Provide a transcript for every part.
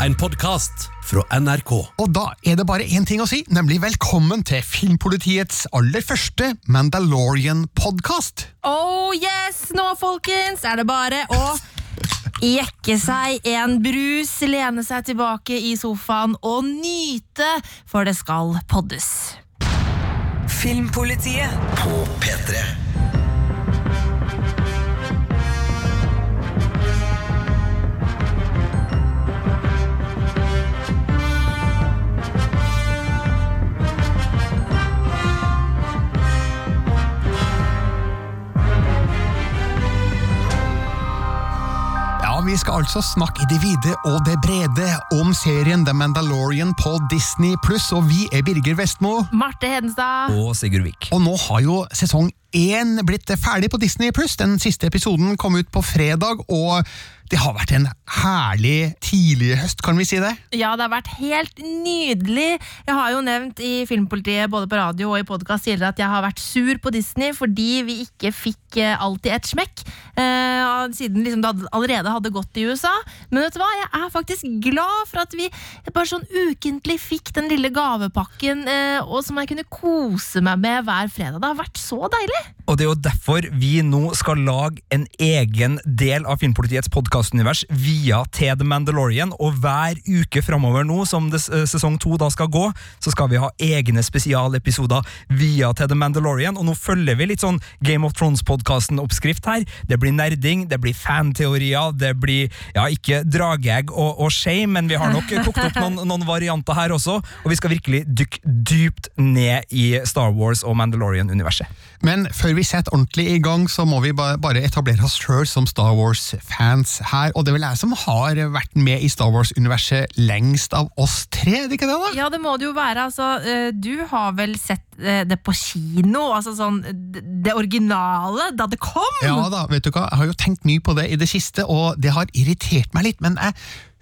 En podkast fra NRK. Og da er det bare én ting å si, nemlig velkommen til Filmpolitiets aller første Mandalorian-podkast. Oh yes! Nå, folkens, er det bare å jekke seg en brus, lene seg tilbake i sofaen og nyte, for det skal poddes. Filmpolitiet På P3 vi skal altså snakke i det vide og det brede om serien The Mandalorian på Disney Pluss, og vi er Birger Vestmo. Marte Hedenstad. og Sigurd Vik. Og nå har jo sesong én blitt ferdig på Disney Pluss. Den siste episoden kom ut på fredag, og det har vært en herlig tidlig høst, kan vi si det? Ja, det har vært helt nydelig. Jeg har jo nevnt i Filmpolitiet både på radio og i podkast tidligere at jeg har vært sur på Disney fordi vi ikke fikk eh, alltid et smekk. eh, siden liksom det allerede hadde gått i USA. Men vet du hva, jeg er faktisk glad for at vi bare sånn ukentlig fikk den lille gavepakken, eh, og som jeg kunne kose meg med hver fredag. Det har vært så deilig! Og det er jo derfor vi nå skal lage en egen del av Filmpolitiets podkastunivers via til The Mandalorian, og hver uke framover nå, som det, eh, sesong to da skal gå, så skal vi ha egne spesialepisoder via til The Mandalorian, og nå følger vi litt sånn Game of Thrones-podkasten-oppskrift her. Det blir nerding, det blir fanteorier, det blir ja, ikke drageegg og, og shame, men vi har nok kokt opp noen, noen varianter her også, og vi skal virkelig dykke dypt ned i Star Wars og Mandalorian-universet. Men før vi setter ordentlig i gang, så må vi bare etablere oss sjøl som Star Wars-fans her. Og det er vel jeg som har vært med i Star Wars-universet lengst av oss tre, er det ikke det? da? Ja, det må det jo være. Altså, eh, du har vel sett eh, det på kino? Altså sånn det originale, da det kom? Ja da, vet du hva, jeg har jo tenkt mye på det i det siste, og det har irritert meg litt, men jeg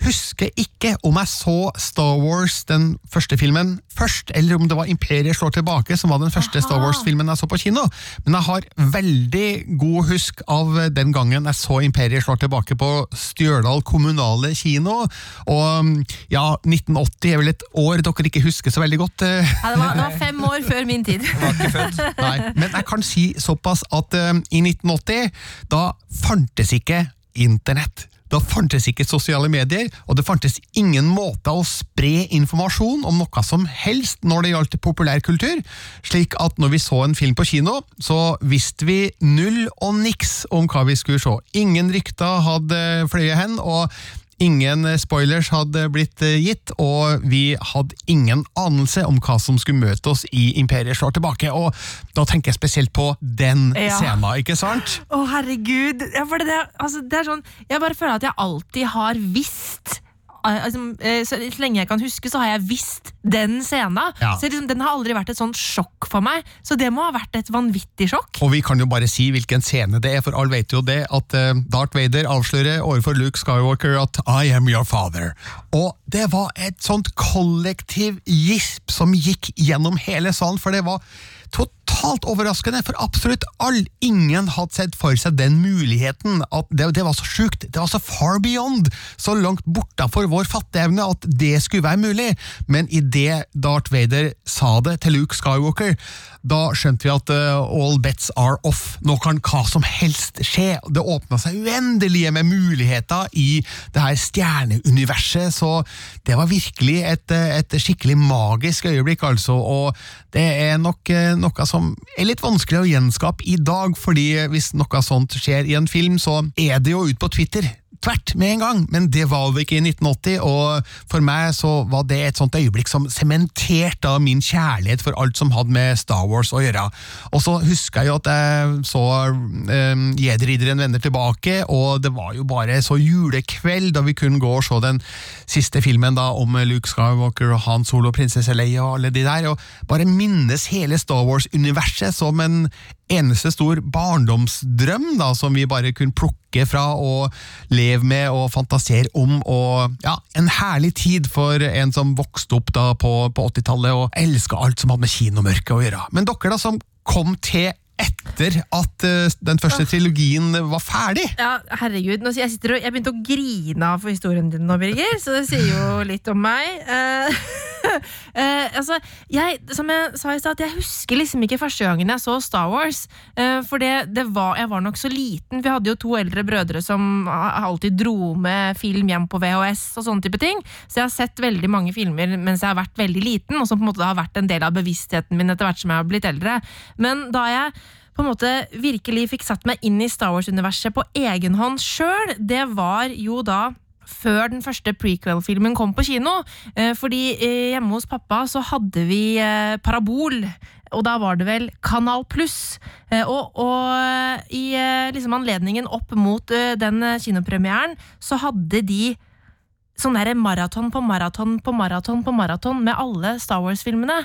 husker ikke om jeg så Star Wars, den første filmen, først, eller om det var Imperiet slår tilbake, som var den første Star Wars-filmen jeg så på kino. Men jeg har veldig god husk av den gangen jeg så Imperiet slår tilbake på Stjørdal kommunale kino, og ja, 1980 er vel et år dere ikke husker så veldig godt. Ja, det, var, det var fem år før min tid. Var ikke Nei, men jeg kan si såpass at um, i 1980, da fantes ikke internett. Da fantes ikke sosiale medier, og det fantes ingen måte å spre informasjon om noe som helst når det gjaldt populærkultur, slik at når vi så en film på kino, så visste vi null og niks om hva vi skulle se. Ingen rykter hadde fløyet hen, og Ingen spoilers hadde blitt eh, gitt, og vi hadde ingen anelse om hva som skulle møte oss i Imperiet slår tilbake. Og da tenker jeg spesielt på den Ja. scenen, ikke sant? Å, herregud. Ja, for det, altså, det er sånn Jeg bare føler at jeg alltid har visst eh, Altså, eh, så, så lenge jeg kan huske, så har jeg visst den scenen. Ja. Så liksom, Den har aldri vært et sånt sjokk for meg. Så det må ha vært et vanvittig sjokk. Og vi kan jo bare si hvilken scene det er, for alle vet jo det at uh, Darth Vader avslører overfor Luke Skywalker at I am your father. Og det var et sånt kollektiv gisp som gikk gjennom hele salen, for det var totalt overraskende for absolutt all, Ingen hadde sett for seg den muligheten. at Det, det var så sjukt. Det var så far beyond, så langt bortafor vår fatteevne at det skulle være mulig. Men idet Darth Vader sa det til Luke Skywalker, da skjønte vi at uh, all bets are off. Nå kan hva som helst skje. Det åpna seg uendelige med muligheter i det her stjerneuniverset, så det var virkelig et, eh, et skikkelig magisk øyeblikk, altså. Og det er nok uh, noe som er litt vanskelig å gjenskape i dag, fordi hvis noe sånt skjer i en film, så er det jo ut på Twitter tvert med en gang, men det var det ikke i 1980, og for meg så var det et sånt øyeblikk som sementerte min kjærlighet for alt som hadde med Star Wars å gjøre. Og så husker jeg jo at jeg så um, Jedi-ridderen vender tilbake, og det var jo bare så julekveld da vi kunne gå og se den siste filmen da om Luke Skywalker og Han Solo, prinsesse Leia og alle de der, og bare minnes hele Star Wars-universet som en eneste stor barndomsdrøm da, som vi bare kunne plukke fra og leve med og fantasere om. og ja, En herlig tid for en som vokste opp da på, på 80-tallet og elska alt som hadde med kinomørket å gjøre. Men dere da som kom til etter at eh, den første trilogien var ferdig. Ja, herregud. Nå, jeg, og, jeg begynte å grine av for historien din nå, Birger, så det sier jo litt om meg. Uh, uh, altså, jeg, som jeg sa i stad, jeg husker liksom ikke første gangen jeg så Star Wars. Uh, for det, det var, jeg var nok så liten. Vi hadde jo to eldre brødre som alltid dro med film hjem på VHS og sånne type ting. Så jeg har sett veldig mange filmer mens jeg har vært veldig liten, og som på en måte har vært en del av bevisstheten min etter hvert som jeg har blitt eldre. Men da jeg på en måte virkelig fikk satt meg inn i Star Wars-universet på egen hånd sjøl, det var jo da før den første prequel-filmen kom på kino. Eh, Fordi eh, hjemme hos pappa så hadde vi eh, parabol, og da var det vel Kanal Pluss. Og, og i liksom anledningen opp mot den kinopremieren så hadde de sånn der maraton på maraton på maraton på maraton med alle Star Wars-filmene.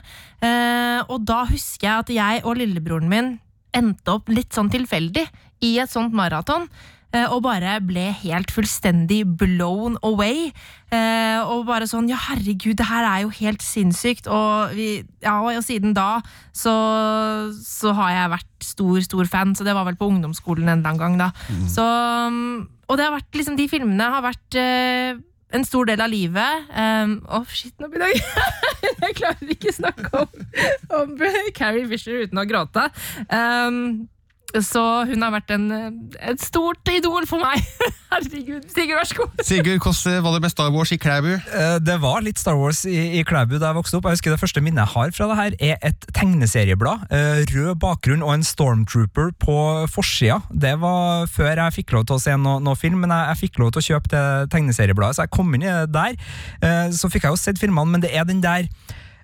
Og da husker jeg at jeg og lillebroren min endte opp litt sånn tilfeldig i et sånt maraton. eh, Og bare ble helt fullstendig blown away. Eh, og bare sånn Ja, herregud, det her er jo helt sinnssykt. Og, vi, ja, og siden da så, så har jeg vært stor, stor fan. Så det var vel på ungdomsskolen en eller annen gang, da. Så, um, og det har vært liksom De filmene har vært eh, en stor del av livet. Um, oh, shit, nå begynner jeg Jeg klarer ikke snakke om, om Carrie Fisher uten å gråte. Um, så hun har vært en, et stort idol for meg. Herregud. Sigurd, vær så god. Sigurd, hvordan var det med Star Wars i Klæbu? Eh, Det var litt Star Wars i, i Klæbu da jeg vokste opp. Jeg husker Det første minnet jeg har fra det her, er et tegneserieblad. eh, Rød bakgrunn og en Stormtrooper på forsida. Det var før jeg fikk lov til å se noe, noe film, men jeg, jeg fikk lov til å kjøpe det tegneseriebladet, så jeg kom inn i det der. Eh, Så fikk jeg jo sett filmene, men det er den der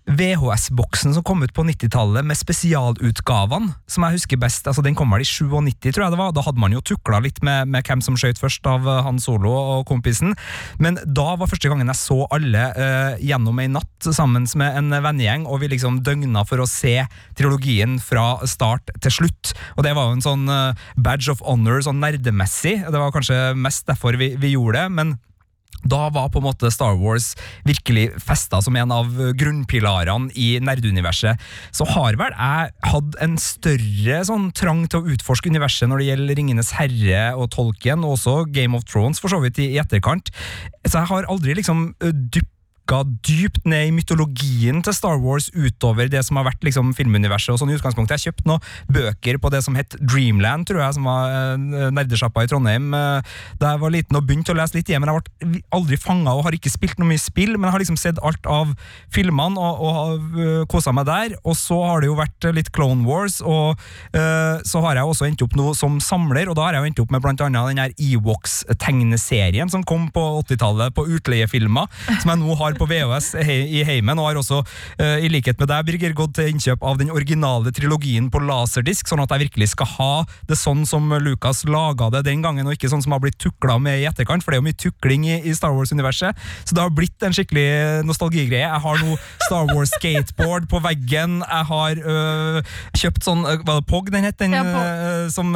VHS-boksen som kom ut på 90-tallet med spesialutgavene, som jeg husker best. altså Den kom vel i 97, tror jeg det var. Da hadde man jo tukla litt med, med hvem som skøyt først av eh, Han Solo og kompisen. Men da var første gangen jeg så alle eh, gjennom ei natt sammen med en vennegjeng, og vi liksom døgna for å se trilogien fra start til slutt. Og det var jo en sånn eh, badge of honor, sånn nerdemessig. Det var kanskje mest derfor vi, vi gjorde det. men da var på en måte Star Wars virkelig festa som en av grunnpilarene i nerdeuniverset. Så har vel jeg hatt en større sånn trang til å utforske universet når det gjelder Ringenes herre og Tolkien, og også Game of Thrones for så vidt i, etterkant. Så jeg har aldri liksom ø, dykka dypt ned i mytologien til Star Wars utover det som har vært liksom filmuniverset. og sånn i utgangspunktet. Jeg kjøpte noen bøker på det som het Dreamland, tror jeg, som var uh, nerdesjappa i Trondheim eh, da jeg var liten og begynte å lese litt igjen. men jeg ble aldri fanga og har ikke spilt noe mye spill, men jeg har liksom sett alt av filmene og, og uh, kosa meg der. Og så har det jo vært litt Clone Wars, og uh, så har jeg også endt opp noe som samler, og da har jeg jo endt opp med blant annet den her Ewoks-tegneserien som kom på 80-tallet på utleiefilmer, som jeg nå har på VHS i heimen, og har også, eh, i likhet med deg, Birger, gått til innkjøp av den originale trilogien på laserdisk, sånn at jeg virkelig skal ha det sånn som Lucas laga det den gangen, og ikke sånn som har blitt tukla med i etterkant, for det er jo mye tukling i, i Star Wars-universet. Så det har blitt en skikkelig nostalgigreie. Jeg har nå Star Wars skateboard på veggen, jeg har øh, kjøpt sånn hva Var det POG den het? Den, Ja, øh, som,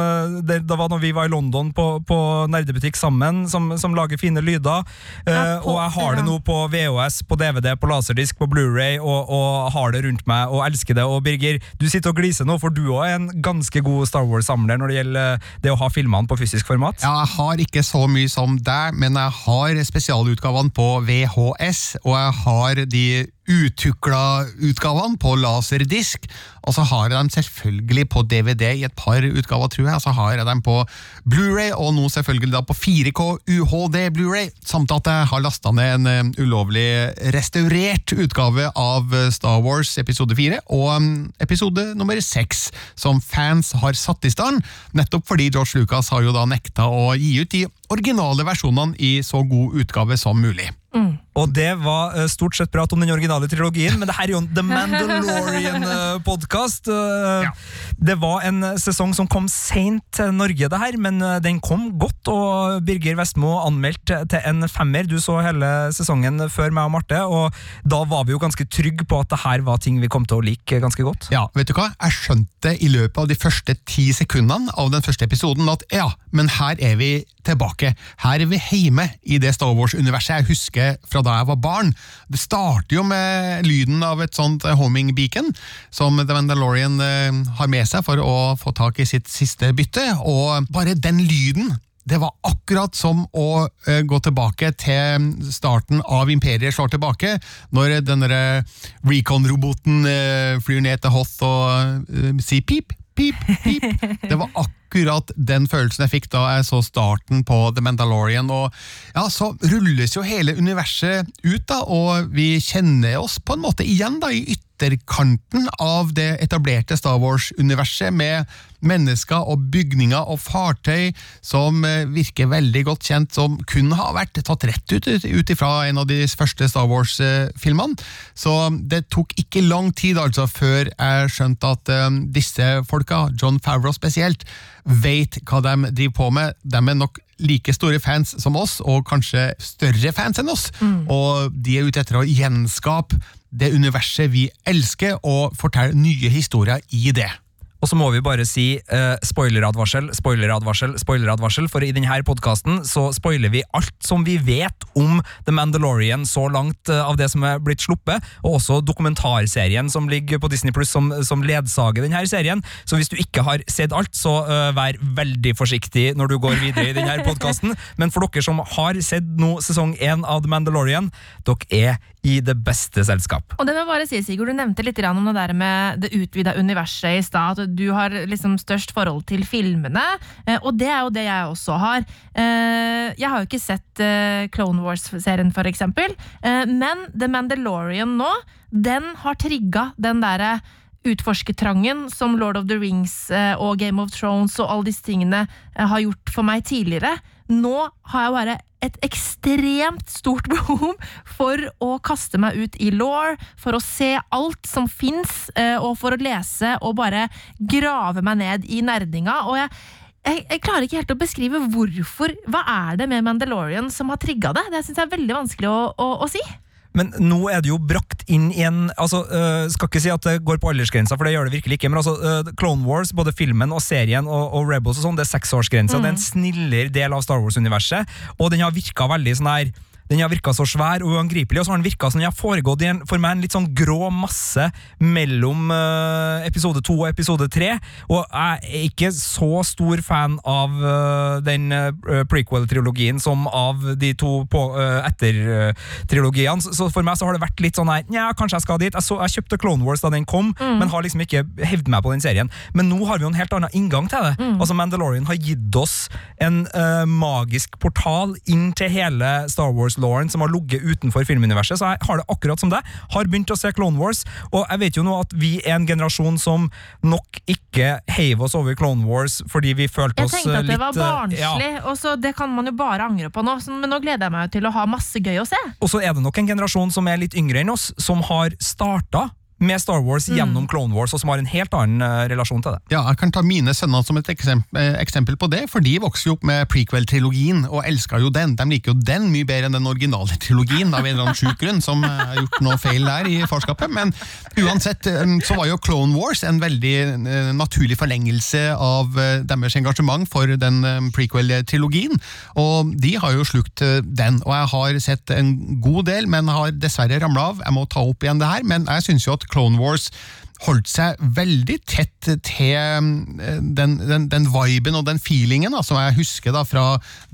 det, det var når vi var i London på, på nerdebutikk sammen, som, som lager fine lyder. Eh, Ja, POG, og jeg har det nå på VHS, på DVD, på laserdisk, på Blu-ray og, og har det rundt meg og elsker det. Og Birger, du sitter og gliser nå, for du òg er en ganske god Star Wars-samler når det gjelder eh, det å ha filmene på fysisk format. Ja, jeg har ikke så mye som deg, men jeg har spesialutgavene på VHS, og jeg har de utukla utgavene på laserdisk, og så har jeg dem selvfølgelig på DVD i et par utgaver, tror jeg, og så har jeg dem på Blu-ray, og nå selvfølgelig da på 4K UHD Blu-ray, samt at jeg har lasta ned en eh, ulovlig restaurert utgave av eh, Star Wars episode 4 og mm, episode nummer 6, som fans har satt i stand, nettopp fordi George Lucas har jo da nekta å gi ut de originale versjonene i så god utgave som mulig. Og det var eh, stort sett prat om den originale trilogien, men det her er jo en The Mandalorian-podkast. Ja. Det var en sesong som kom seint til Norge, det her, men eh, den kom godt. Og Birger Vestmo anmeldte til en femmer. Du så hele sesongen før meg og Marte, og da var vi jo ganske trygge på at det her var ting vi kom til å like ganske godt. Ja, vet du hva? Jeg skjønte i løpet av de første ti sekundene av den første episoden at ja, men her er vi tilbake. Her er vi hjemme i det Star Wars-universet jeg husker fra da jeg var barn. Det starter jo med lyden av et sånt eh, homing beacon, som The Mandalorian eh, har med seg for å få tak i sitt siste bytte, og bare den lyden det var akkurat som å uh, gå tilbake til starten av Imperiet slår tilbake, når denne recon-roboten uh, flyr ned til Hoth og uh, sier pip, pip, pip. Det var akkurat den følelsen jeg fikk da jeg så starten på The Mandalorian. Og ja, så rulles jo hele universet ut, da, og vi kjenner oss på en måte igjen da, i ytterkanten av det etablerte Star Wars-universet, med mennesker og bygninger og fartøy som eh, virker veldig godt kjent, som kun har vært tatt rett ut ut ifra en av de første Star Wars-filmene. Så det tok ikke lang tid altså før jeg skjønte at um, disse folka, John Favreau spesielt, vet hva de driver på med. De er nok like store fans som oss, og kanskje større fans enn oss. Og de er ute etter å gjenskape det universet vi elsker, og fortelle nye historier i det. Og så må vi bare si eh, spoileradvarsel, spoileradvarsel, spoileradvarsel, for i denne podkasten så spoiler vi alt som vi vet om The Mandalorian så langt eh, av det som er blitt sluppet, og også dokumentarserien som ligger på Disney Pluss som, som ledsager denne serien. Så hvis du ikke har sett alt, så eh, vær veldig forsiktig når du går videre i denne podkasten. Men for dere som har sett nå sesong én av The Mandalorian, dere er i det beste selskap. Og det må bare si, Sigurd, Du nevnte litt om det der med det utvida universet i stad. At du har liksom størst forhold til filmene. eh, Og det er jo det jeg også har. Eh, Jeg har jo ikke sett eh, Clone Wars-serien, for eksempel. Men The Mandalorian nå, den har trigga den derre utforskertrangen som Lord of the Rings og Game of Thrones og alle disse tingene har gjort for meg tidligere. Nå har jeg bare et ekstremt stort behov for å kaste meg ut i law, for å se alt som fins, og for å lese og bare grave meg ned i nerdinga. Og jeg, jeg, jeg klarer ikke helt å beskrive hvorfor. Hva er det med Mandalorian som har trigga det? Det syns jeg er veldig vanskelig å, å, å si. Men nå er det jo brakt inn i en altså, øh, Skal ikke si at det går på aldersgrensa, for det gjør det virkelig ikke. Men altså, øh, Clone Wars, både filmen og serien og, og Rebels og sånn, det er seksårsgrensa. Det er en snillere del av Star Wars-universet, og den har virka veldig sånn her den har virka så svær og uangripelig, og så har den virka som den har foregått i en, for meg en litt sånn grå masse mellom uh, episode to og episode tre. Og jeg er ikke så stor fan av uh, den uh, prequel-trilogien som av de to etter-trilogiene. Så, så for meg så har det vært litt sånn her Nja, kanskje jeg skal dit. Jeg, så, jeg kjøpte Clone Wars da den kom, men har liksom ikke hevd meg på den serien. Men nå har vi jo en helt annen inngang til det. Altså Mandalorian har gitt oss en magisk portal inn til hele Star Wars-lauren som har ligget utenfor filmuniverset. Så jeg har det akkurat som deg. Har begynt å se Clone Wars, og jeg vet jo nå at vi er en generasjon som nok ikke heiv oss over Clone Wars fordi vi følte oss litt Jeg tenkte at det litt var øh, barnslig, ja. og så det kan man jo bare angre på nå. Så, men nå gleder jeg meg jo til å ha masse gøy å se. Og så er det nok en generasjon som er litt yngre enn oss, som har starta med Star Wars Mm. gjennom Clone Wars, og som har en helt annen uh, relasjon til det. Ja, jeg kan ta mine sønner som et eksempel, eh, eksempel på det, for de vokser jo opp med prequel-trilogien og elsker jo den. De liker jo den mye bedre enn den originale trilogien, av en eller annen sjuk grunn, som eh, har gjort noe feil der i farskapet. Men uansett, så var jo Clone Wars en veldig naturlig forlengelse av deres engasjement for den prequel-trilogien, og de har jo slukt den. Og jeg har sett en god del, men har dessverre ramla av. Jeg må ta opp igjen det her, men jeg syns jo at Clone Wars holdt seg veldig tett til eh, den, den, den viben og den feelingen da, som jeg husker da fra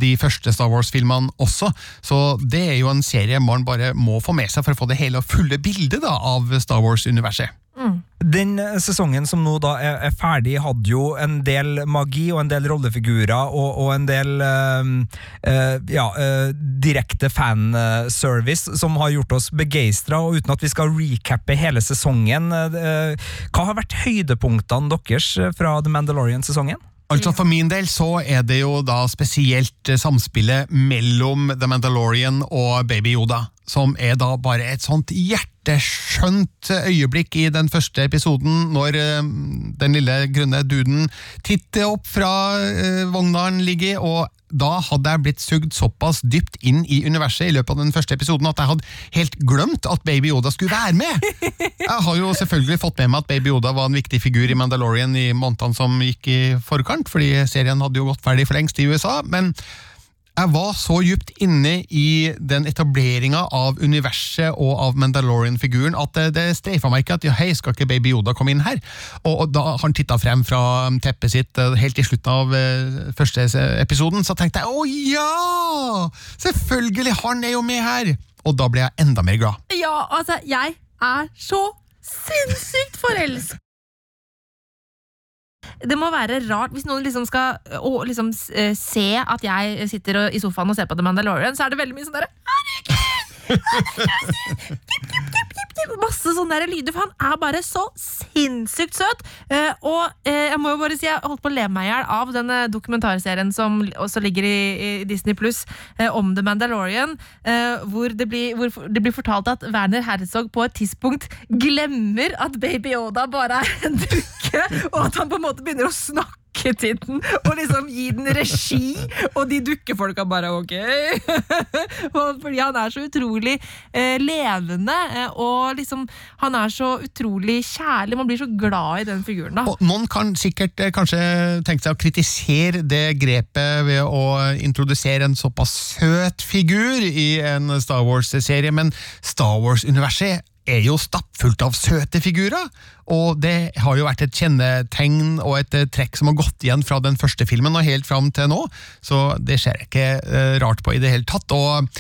de første Star Wars-filmene også. Så det er jo en serie man bare må få med seg for å få det hele og fulle bildet da, av Star Wars-universet. Den eh, sesongen som nå da er, er ferdig, hadde jo en del magi og en del rollefigurer og, og en del øh, øh, ja, øh, direkte fanservice som har gjort oss begeistra. Uten at vi skal recappe hele sesongen, hva har vært høydepunktene deres fra The Mandalorian-sesongen? Altså For min del så er det jo da spesielt eh, samspillet mellom The Mandalorian og Baby Yoda, som er da bare et sånt hjerteskjønt øyeblikk i den første episoden, når eh, den lille grønne duden titter opp fra eh, vogna ligger og da hadde jeg blitt sugd såpass dypt inn i universet i løpet av den første episoden at jeg hadde helt glemt at Baby Yoda skulle være med! Jeg har jo selvfølgelig fått med meg at Baby Yoda var en viktig figur i Mandalorian i månedene som gikk i forkant, fordi serien hadde jo gått ferdig for lengst i USA, men jeg var så djupt inne i den etableringa av universet og av Mandalorian-figuren at det, det streifa meg ikke at ja, hei, skal ikke Baby Yoda komme inn her? Og, og da han titta frem fra teppet sitt eh, helt i slutten av eh, første episoden, så tenkte jeg å ja! Selvfølgelig, han er jo med her! Og da ble jeg enda mer glad. Ja, altså, jeg er så sinnssykt forelska! Det må være rart. Hvis noen liksom skal å, liksom, eh, se at jeg sitter og- i sofaen og ser på The Mandalorian, så er det veldig mye sånn derre Masse sånne der lyder, for han er bare så sinnssykt søt. Eh, og eh, jeg må jo bare si, jeg holdt på å le meg i hjel av den eh, dokumentarserien som også ligger i, i Disney Pluss eh, om The Mandalorian, hvor, det blir, hvor det blir fortalt at Werner Herzog på et tidspunkt glemmer at Baby Yoda bare er en dukke, og at han på en måte begynner å snakke til den og liksom gi den regi, og de dukkefolka bare ok. Fordi han er så utrolig eh, levende, eh, og liksom han er så utrolig kjærlig. Man blir så glad i den figuren, da. Og noen kan sikkert eh, kanskje tenke seg å kritisere det grepet ved å introdusere en såpass søt figur i en Star Wars-serie, men Star Wars-universet er jo stappfullt av søte figurer, og det har jo vært et kjennetegn og et eh, trekk som har gått igjen fra den første filmen og helt fram til nå, så det ser jeg ikke eh, rart på i det hele tatt. og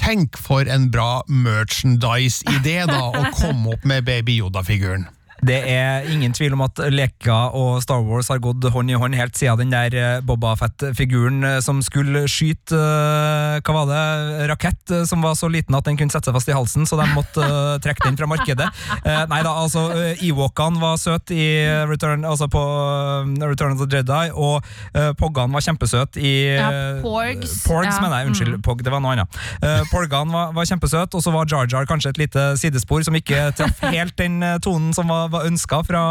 Tenk for en bra merchandise-idé da, å komme opp med Baby Yoda-figuren. Det er ingen tvil om at leker og Star Wars har gått hånd i hånd helt siden den der eh, Boba Fett-figuren eh, som skulle skyte eh, hva var det, rakett som var så liten at den kunne sette seg fast i halsen, så de måtte trekke den fra markedet. Nei da, altså, Ewokene var søte i Return, altså på Return of the Jedi, og Poggene var kjempesøte i Ja, Porgs. Porgs, Ja, mener jeg. Unnskyld, mm. Pog, det var noe annet. Porgene var, var kjempesøte, og så var Jar Jar kanskje et lite sidespor som ikke traff helt den tonen som var, var ønska fra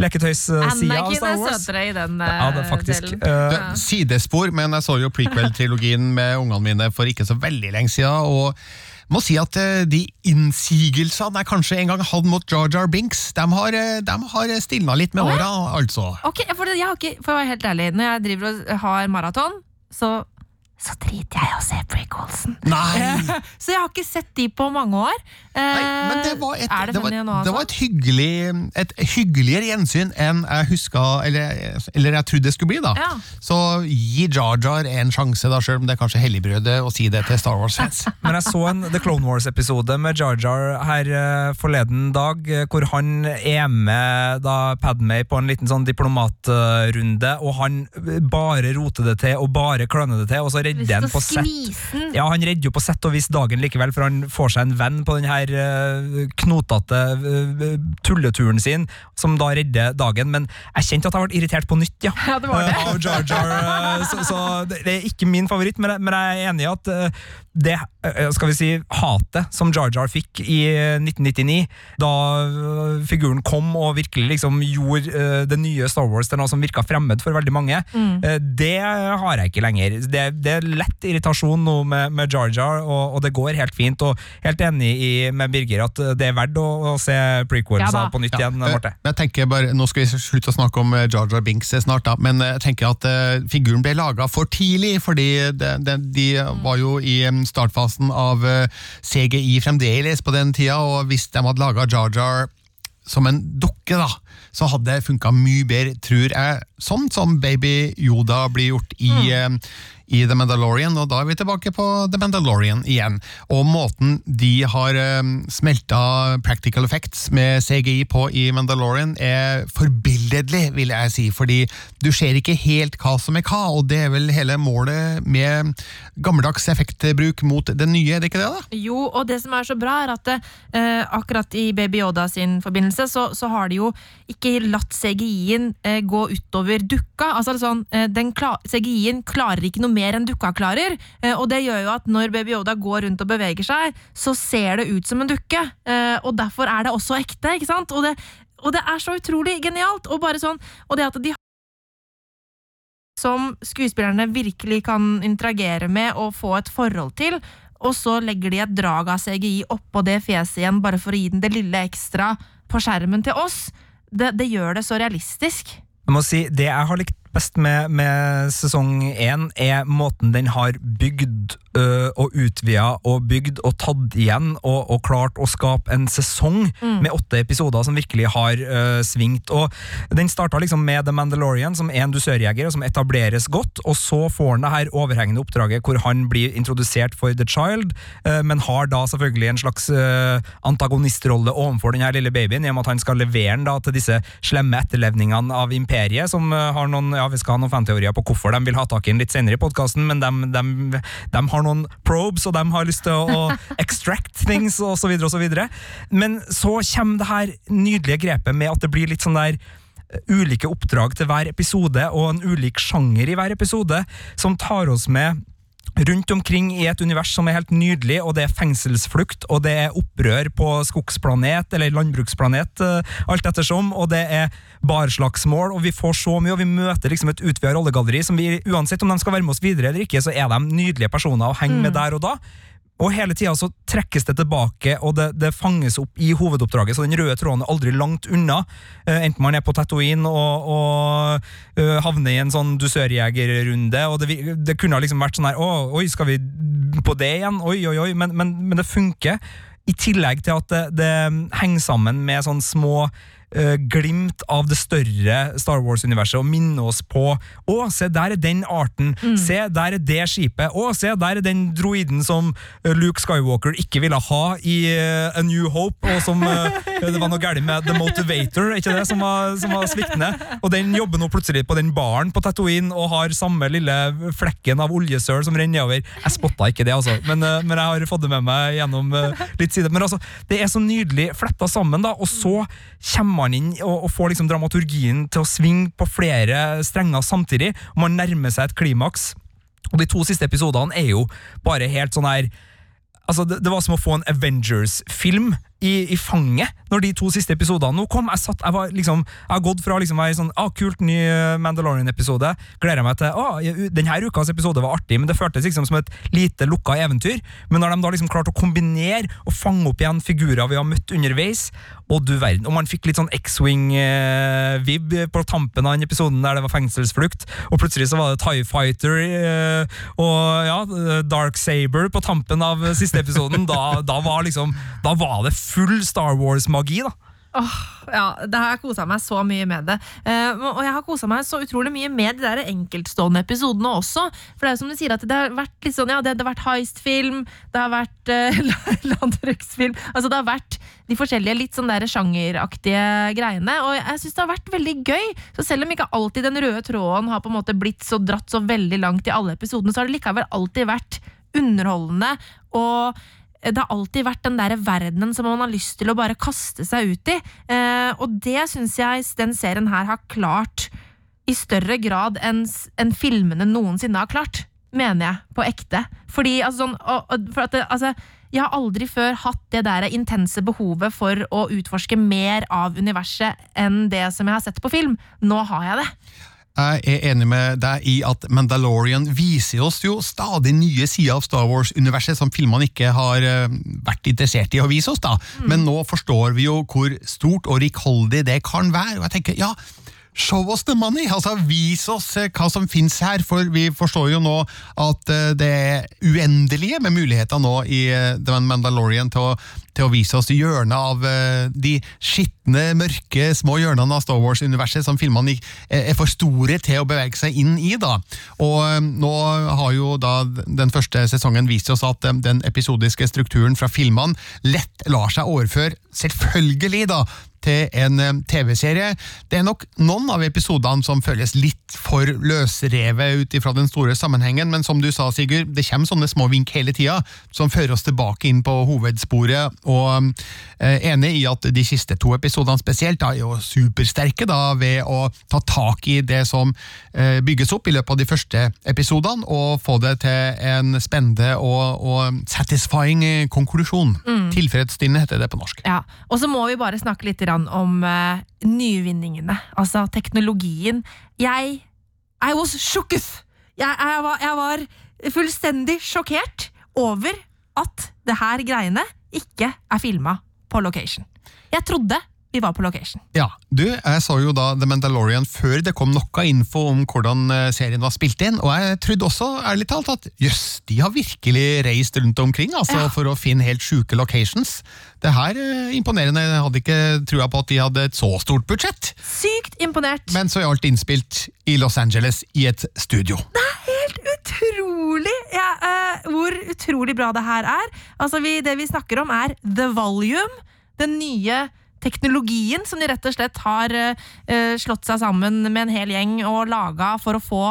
leketøyssida av Anakin Star er Wars. søtere i den eh, Ja, det er faktisk. delen. Uh, Det, sidespor, men jeg så jo prequel-trilogien med ungene mine for ikke så veldig lenge siden, og må si at eh, de innsigelsene jeg kanskje en gang hadde mot Jar Jar Binks, de har, eh, de har stilna litt med åra, altså. Ok, for det- jeg har ikke, for å være helt ærlig, når jeg driver og har maraton, så, så driter jeg i å se prequelsen. Nei! Så jeg har ikke sett de på mange år. Eh, Nei, men det var et, er det, det var, det var et, hyggelig, et hyggeligere gjensyn enn jeg huska, eller, eller jeg trodde det skulle bli. da. Ja. Så gi Jar Jar en sjanse, da, selv om det er kanskje helligbrødet å si det til Star Wars-fans. Men jeg så en The Clone Wars-episode med Jar Jar her eh, forleden dag, eh, hvor han er med da Padmay på en liten sånn diplomatrunde, og han eh, bare roter det til og bare kløner det til, og så redder han på sett. Ja, Han redder jo på sett og vis dagen likevel, for han får seg en venn på den her eh, knotete eh, tulleturen sin, som da redder dagen. Men jeg kjente at jeg ble irritert på nytt, ja. Ja, det var det. Av Jar Jar. Så, så det er ikke min favoritt, men jeg, men jeg er enig i at det skal vi si, hatet som Jar Jar fikk i eh, 1999, da figuren kom og virkelig liksom gjorde det nye Star Wars til noe som virka fremmed for veldig mange, mm. det har jeg ikke lenger. Det, det lett irritasjon nå med, med Jar Jar, og, og det går helt fint. Og helt enig i, med Birger at det er verdt å, å se prequels Ja på nytt igjen. Eh, Marte. men jeg tenker bare, Nå skal vi slutte å snakke om eh, Jar Jar Binks snart, da, men eh, jeg tenker at uh, figuren ble laga for tidlig. fordi de, de, De var jo i startfasen av uh, CGI fremdeles på den tida, og hvis de hadde laga Jar Jar som en dukke, da, så hadde det funka mye bedre, tror jeg. Sånn som Baby Yoda blir gjort i, eh, i The Mandalorian, og da er vi tilbake på The Mandalorian igjen. Og måten de har eh, smelta practical effects med CGI på i Mandalorian er forbilledlig, vil jeg si, fordi du ser ikke helt hva som er hva, og det er vel hele målet med gammeldags effektbruk mot det nye, er det ikke det? da? Jo, og det som er så bra, er at eh, akkurat i Baby Yoda sin forbindelse, så, så har de jo ikke latt CGI-en eh, gå utover dukka. Altså det sånn, eh, CGI-en klarer ikke noe mer enn dukka klarer, eh, og det gjør jo at når Baby Yoda går rundt og beveger seg, så ser det ut som en dukke, eh, og derfor er det også ekte, ikke sant? Og det, og det er så utrolig genialt, og bare sånn, og det at de som skuespillerne virkelig kan interagere med og få et forhold til, og så legger de et drag av CGI oppå det fjeset igjen, bare for å gi den det lille ekstra på skjermen til oss. Det, det gjør det så realistisk. Jeg må si, Det jeg har likt best med, med sesong én, er måten den har bygd ø, og utvida og bygd og tatt igjen og, og klart å skape en sesong med åtte episoder som virkelig har ø, svingt. Og Den starta liksom med The Mandalorian, som er en dusørjeger, og som etableres godt. Og så får han det her overhengende oppdraget hvor han blir introdusert for The Child, ø, men har da selvfølgelig en slags antagonistrolle overfor den her lille babyen, i og med at han skal levere den da til disse slemme etterlevningene av imperiet, som har noen ja, vi skal ha noen fanteorier på hvorfor de vil ha tak i den litt senere i podkasten, men de, har noen probes, og de har lyst til å, å extract things, så videre. Men så kommer det her nydelige grepet med at det blir litt sånn der eh, ulike oppdrag til hver episode, og en ulik sjanger i hver episode, som tar oss med rundt omkring i et univers som er helt nydelig, og det er fengselsflukt, og det er opprør på skogsplanet, eller landbruksplanet, eh, alt ettersom, og det er barslagsmål, og vi får så mye, og vi møter liksom et utvida rollegalleri som vi, uansett om de skal være med oss videre eller ikke, så er de nydelige personer å henge med der og da. Og hele tida så trekkes det tilbake, og det, det, fanges opp i hovedoppdraget, så den røde tråden er aldri langt unna. Uh, enten man er på Tatooine og, og uh, havner i en sånn dusørjegerrunde, og det, det, kunne liksom vært sånn her Oi, skal vi på det igjen? Oi, oi, oi. Men, men, men det funker. I tillegg til at det, det henger sammen med sånne små uh, glimt av det større Star Wars-universet og minne oss på Å, se, der er den arten. Mm. Se, der er det skipet. Å, se, der er den droiden som uh, Luke Skywalker ikke ville ha i uh, A New Hope, og som det var noe galt med The Motivator, ikke det, som var, som var sviktende. Og den jobber nå plutselig på den baren på Tatooine og har samme lille flekken av oljesøl som renner over. Jeg spotta ikke det, altså, men, men, jeg har fått det med meg gjennom litt side. Men altså, det er så nydelig fletta sammen, da, og så kommer man inn og, og får liksom dramaturgien til å svinge på flere strenger samtidig. og Man nærmer seg et klimaks. Og de to siste episodene er jo bare helt sånn her Altså, det, det var som å få en Avengers-film i, i, fanget når de to siste episodene nå kom. Jeg, satt, jeg, var liksom, jeg har gått fra liksom en sånn ah, kult, ny Mandalorian-episode, gleder jeg meg til ah, denne ukas episode var artig, men det føltes liksom som et lite lukka eventyr. Men når de da liksom klarte å kombinere og fange opp igjen figurer vi har møtt underveis, og du verden, og man fikk litt sånn X-Wing-vib på tampen av den episoden der det var fengselsflukt, og plutselig så var det Tie Fighter eh, og ja, Dark Saber på tampen av siste episoden. da, da var liksom Da var det full Star Wars-magi, da. Oh, ja, det har jeg kosa meg så mye med det. Uh, og jeg har kosa meg så utrolig mye med de der enkeltstående episodene også. For det er som du sier, at det har vært litt sånn, ja, det, det har vært heist-film, det har vært uh, landbruksfilm Altså det har vært de forskjellige litt sånn der sjangeraktige greiene. Og jeg syns det har vært veldig gøy. Så selv om ikke alltid den røde tråden har på en måte blitt så dratt så veldig langt i alle episodene, så har det likevel alltid vært underholdende. og det har alltid vært den der verdenen som man har lyst til å bare kaste seg ut i. Eh, og det syns jeg den serien her har klart i større grad enn en filmene noensinne har klart. Mener jeg, på ekte. Fordi altså, sånn, og, og, for det, altså, jeg har aldri før hatt det der intense behovet for å utforske mer av universet enn det som jeg har sett på film. Nå har jeg det. Jeg er enig med deg i at Mandalorian viser oss jo stadig nye sider av Star Wars-universet som filmene ikke har eh, vært interessert i å vise oss. da. Mm. Men nå forstår vi jo hvor stort og rikholdig det kan være. og jeg tenker, ja, Show us the money! Altså, Vis oss eh, hva som finnes her, for vi forstår jo nå at eh, det er uendelige med muligheter nå i The Mandalorian til å til å vise oss hjørnet av de skitne, mørke, små hjørnene av Star Wars-universet som filmene er for store til å bevege seg inn i. da. Og nå har jo da den første sesongen vist oss at den episodiske strukturen fra filmene lett lar seg overføre, selvfølgelig, da, til en TV-serie. Det er nok noen av episodene som føles litt for løsrevet ut ifra den store sammenhengen, men som du sa, Sigurd, det kommer sånne små vink hele tida som fører oss tilbake inn på hovedsporet og eh, enig i at de siste to episodene spesielt er jo supersterke da, ved å ta tak i det som eh, bygges opp i løpet av de første episodene, og få det til en spennende og, og satisfying konklusjon. Mm. Tilfredsstillende heter det på norsk. Ja, Og så må vi bare snakke litt om uh, nyvinningene, altså teknologien. Jeg I was shooketh! Jeg, jeg, var, jeg var fullstendig sjokkert over at det her greiene ikke er filma på location. Jeg trodde vi var på location. Ja, du, jeg så jo da The Mandalorian før det kom noe info om hvordan eh, serien var spilt inn, og jeg trodde også, ærlig talt, at jøss, de har virkelig reist rundt omkring altså, Ja. for å finne helt sjuke locations. Det her er imponerende, jeg hadde ikke trua på at de hadde et så stort budsjett. Sykt imponert! Men så er alt innspilt i Los Angeles i et studio. Det er helt utrolig ja, uh, hvor utrolig bra det her er. Altså, vi, det vi snakker om, er The Volume. Den nye teknologien som de rett og slett har eh, eh, slått seg sammen med en hel gjeng og laga for å få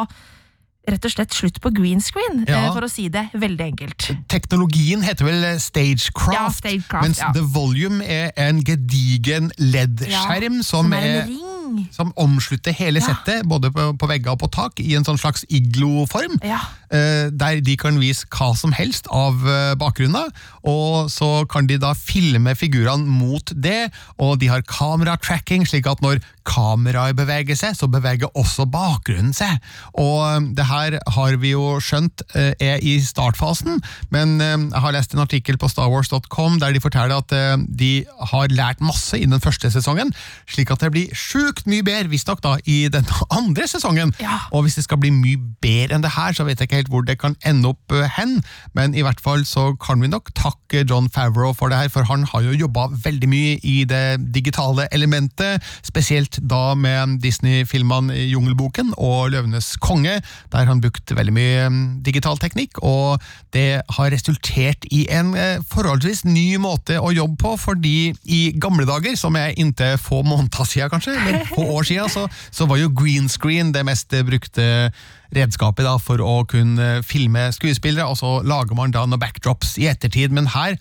rett og slett slutt på green screen, Ja. eh, for å si det veldig enkelt. Teknologien heter vel Stagecraft, Ja, Stagecraft, mens ja. The Volume er en gedigen LED-skjerm som, Som er er en ring. som omslutter hele Ja. settet, både på, på vegger og på tak, i en sånn slags iglo-form. Ja. eh, Der de kan vise hva som helst av eh, bakgrunner, og så kan de da filme figurene mot det, og de har kameratracking, slik at når kameraet beveger seg, så beveger også bakgrunnen seg. Og eh, det her har vi jo skjønt eh, er i startfasen, men eh, jeg har lest en artikkel på starwars.com der de forteller at eh, de har lært masse i den første sesongen, slik at det blir sjukt mye bedre, visstnok i den andre sesongen. Ja. Og hvis det skal bli mye bedre enn det her, så vet jeg ikke helt hvor det kan ende opp hen, men i hvert fall så kan vi nok takke John Favreau for det her, for han har jo jobba veldig mye i det digitale elementet, spesielt da med Disney-filmene Jungelboken og Løvenes konge, der han brukte veldig mye mm, digital teknikk, og det har resultert i en eh, forholdsvis ny måte å jobbe på, fordi i gamle dager, som er inntil få måneder siden kanskje, eller få år siden, så, så var jo green screen det mest brukte redskapet da, for å kunne filme skuespillere, og så lager man da noen backdrops i ettertid, men her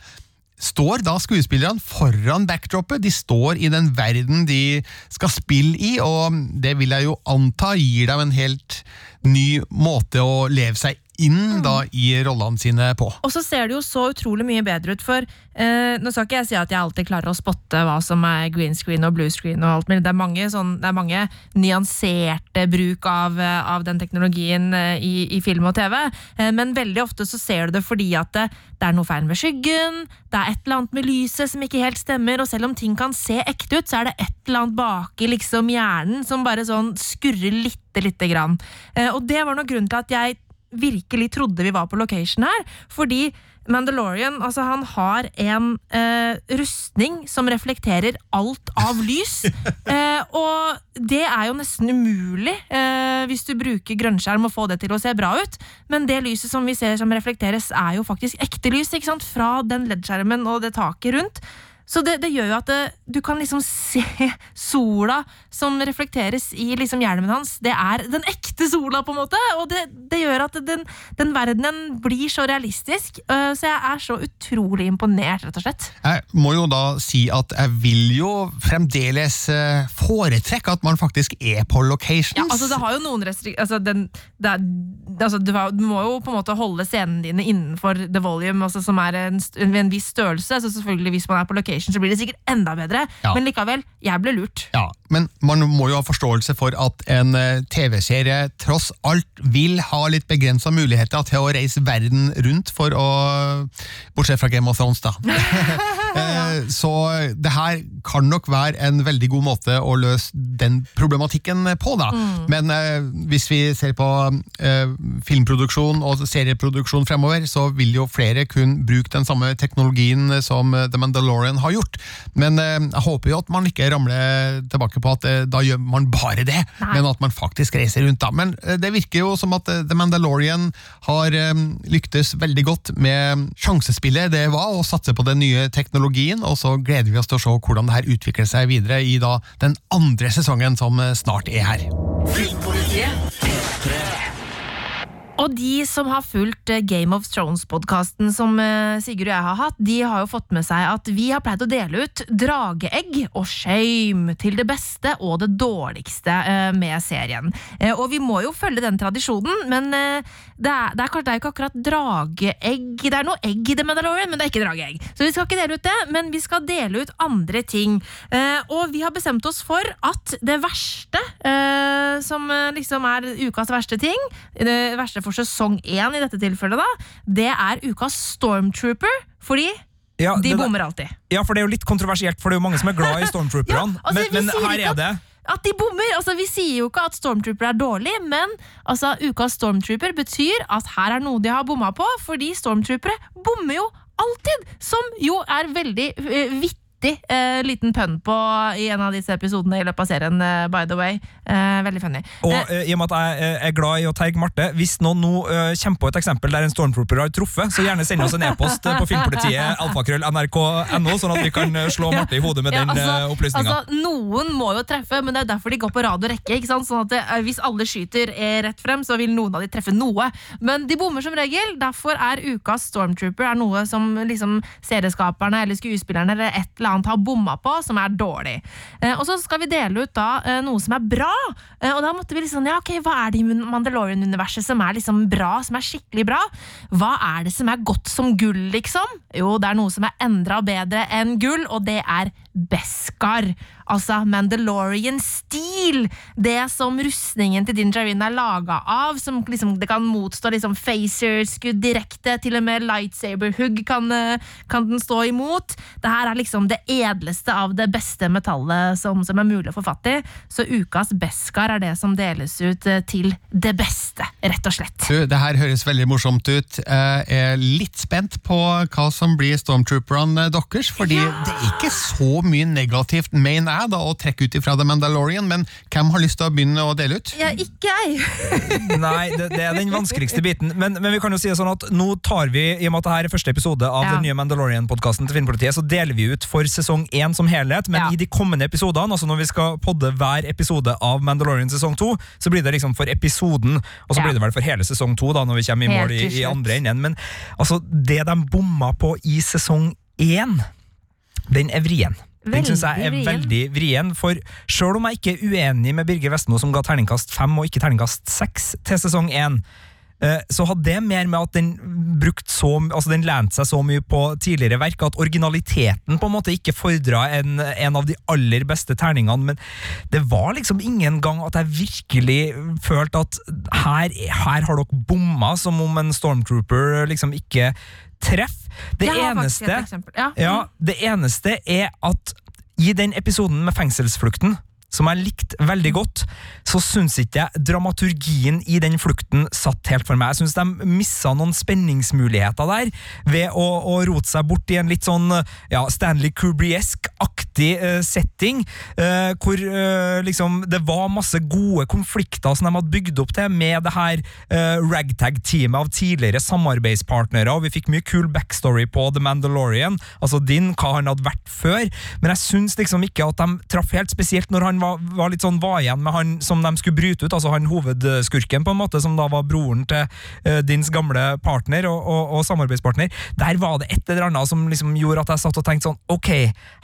står da skuespillerne foran backdropet, de står i den verden de skal spille i, og det vil jeg jo anta gir dem en helt ny måte å leve seg inn da i rollene sine på. Og så ser det jo så utrolig mye bedre ut, for eh, nå skal ikke jeg si at jeg alltid klarer å spotte hva som er green screen og blue screen og alt, men det er mange, sånn, det er mange nyanserte bruk av, eh, av den teknologien eh, i, i film og TV, eh, men veldig ofte så ser du det fordi at det, det er noe feil med skyggen, det er et eller annet med lyset som ikke helt stemmer, og selv om ting kan se ekte ut, så er det et eller annet bak i liksom hjernen som bare sånn skurrer lite, lite grann. Eh, og det var noe grunn til at jeg virkelig trodde vi var på location her. Fordi Mandalorian altså han har en eh, rustning som reflekterer alt av lys. eh, og det er jo nesten umulig eh, hvis du bruker grønnskjerm og få det til å se bra ut. Men det lyset som vi ser som reflekteres, er jo faktisk ekte lys ikke sant? fra den LED-skjermen og det taket rundt. Så det, det gjør jo at det, du kan liksom se sola som reflekteres i liksom hjelmen hans. Det er den ekte sola, på en måte! Og det, det gjør at den, den verdenen blir så realistisk. Øh, så jeg er så utrolig imponert, rett og slett. Jeg må jo da si at jeg vil jo fremdeles eh, foretrekke at man faktisk er på locations. Ja, altså Det har jo noen restrik... Altså, den, det er, altså, du, må jo på en måte holde scenene dine innenfor the volume, altså, som er en, en viss størrelse. Så selvfølgelig hvis man er på location, så blir det sikkert enda bedre. Ja. Men likevel, jeg ble lurt. Ja, men man må jo ha forståelse for at en eh, TV-serie tross alt vil ha litt begrensa muligheter til å reise verden rundt for å Bortsett fra Game of Thrones, da. Eh, Så det her kan nok være en veldig god måte å løse den problematikken på, da. Men eh, hvis vi ser på eh, filmproduksjon og serieproduksjon fremover, så vil jo flere kun bruke den samme teknologien som The Mandalorian har gjort. Men eh, jeg håper jo at man ikke ramler tilbake på at eh, da gjør man bare det, Nei. men at man faktisk reiser rundt. da. Men eh, det virker jo som at eh, The Mandalorian har eh, lyktes veldig godt med sjansespillet det var å satse på den nye teknologien, og så gleder vi oss til å se hvordan det her utvikler seg videre i da den andre sesongen som eh, snart er her. Og de som har fulgt eh, Game of Thrones-podkasten som eh, Sigurd og jeg har hatt, de har jo fått med seg at vi har pleid å dele ut drageegg og shame til det beste og det dårligste eh, med serien. Og vi må jo følge den tradisjonen, men det er, det det er jo ikke akkurat drageegg Det er noe egg i det Mandalorian, men det er ikke drageegg. Så vi skal ikke dele ut det, men vi skal dele ut andre ting. Og vi har bestemt oss for at det verste, som liksom er ukas verste ting, det verste for sesong én i dette tilfellet, da, det er ukas Stormtrooper. Fordi Ja, De bommer alltid. Ja, for det er jo litt kontroversielt, for det er jo mange som er glad i Stormtrooperne. Ja, altså, men, men her er det At de bommer! Altså, vi sier jo ikke at Stormtrooper er dårlig, men altså, ukas Stormtrooper betyr at her er noe de har bomma på, fordi Stormtroopere bommer jo alltid! Som jo er veldig uh, vittig. Eh, liten pønn på i en av disse episodene i løpet av serien, eh, by the way. Eh, veldig funny. Og Eh, eh, i og med at jeg eh, er glad i å terge Marte, hvis noen nå kommer på et eksempel der en stormtrooper har truffet, så gjerne send oss en e-post på filmpolitiet alfakrøll nrk.no, sånn at vi kan slå Marte i hodet med Ja, den altså, opplysninga. altså, noen må jo treffe, men det er derfor de går på rad og rekke. Ikke sant? Sånn at det, Hvis alle skyter rett frem, så vil noen av de treffe noe. Men de bommer som regel. Derfor er ukas Stormtrooper er noe som liksom serieskaperne eller skuespillerne eller et eller annet har bomma på, som er dårlig. Eh, og så skal vi dele ut da eh, noe som er bra. Eh, og da måtte vi liksom, ja ok, Hva er det i Mandalorian-universet som er liksom bra, som er skikkelig bra? Hva er det som er godt som gull, liksom? Jo, det er noe som er enda bedre enn gull, og det er Beskar. Altså Mandalorian-stil. Det som rustningen til Din Djarin er laga av. Som liksom, det kan motstå liksom phaser-skudd direkte. Til og med lightsaber-hugg kan, eh, kan den stå imot. Det her er liksom det edleste av det beste metallet som, som er mulig å få fatt i. Så ukas Beskar er det som deles ut eh, til det beste, rett og slett. Du, det her høres veldig morsomt ut. Jeg er litt spent på hva som blir stormtrooperne deres, fordi det er ikke så mye negativt, Maine er, da, å trekke ut ifra The Mandalorian, men hvem har lyst til å begynne å dele ut? Ja, ikke jeg. Nei, det, det er den vanskeligste biten. Men, men vi kan jo si det sånn at nå tar vi, i og med at dette er første episode av Ja. den nye Mandalorian-podkasten til Filmpolitiet, så deler vi ut for sesong én som helhet, men Ja. i de kommende episodene, altså når vi skal podde hver episode av Mandalorian sesong to, så blir det liksom for episoden, og så Ja. blir det vel for hele sesong to, da, når vi kommer i mål i, i andre enden. Men altså, det de bomma på i sesong én, den er Den synes jeg er Veldig vrien. veldig vrien, for selv om jeg ikke er uenig med Birger Vestmo som ga terningkast fem og ikke terningkast seks til sesong én, eh, så hadde det mer med at den brukt så, altså den lente seg så mye på tidligere verk at originaliteten på en måte ikke fordra en, en av de aller beste terningene, men det var liksom ingen gang at jeg virkelig følte at her, her har dere bomma, som om en stormtrooper liksom ikke treffer. Det eneste. Ja. ja, det eneste er at i den episoden med fengselsflukten, som jeg likte veldig godt, så syns ikke jeg dramaturgien i den flukten satt helt for meg. Jeg syns de missa noen spenningsmuligheter der, ved å, å rote seg bort i en litt sånn ja, Stanley Kubriesk-aktig uh, setting, uh, hvor uh, liksom det var masse gode konflikter som de hadde bygd opp til, med det her eh, ragtag-teamet av tidligere samarbeidspartnere, og vi fikk mye kul backstory på The Mandalorian, altså din, hva han hadde vært før, men jeg syns liksom ikke at de traff helt spesielt når han var, var litt sånn var igjen med han som de skulle bryte ut, altså han hovedskurken, på en måte, som da var broren til uh, dins gamle partner og, og, og samarbeidspartner. Der var det et eller annet som liksom gjorde at jeg satt og tenkte sånn, ok,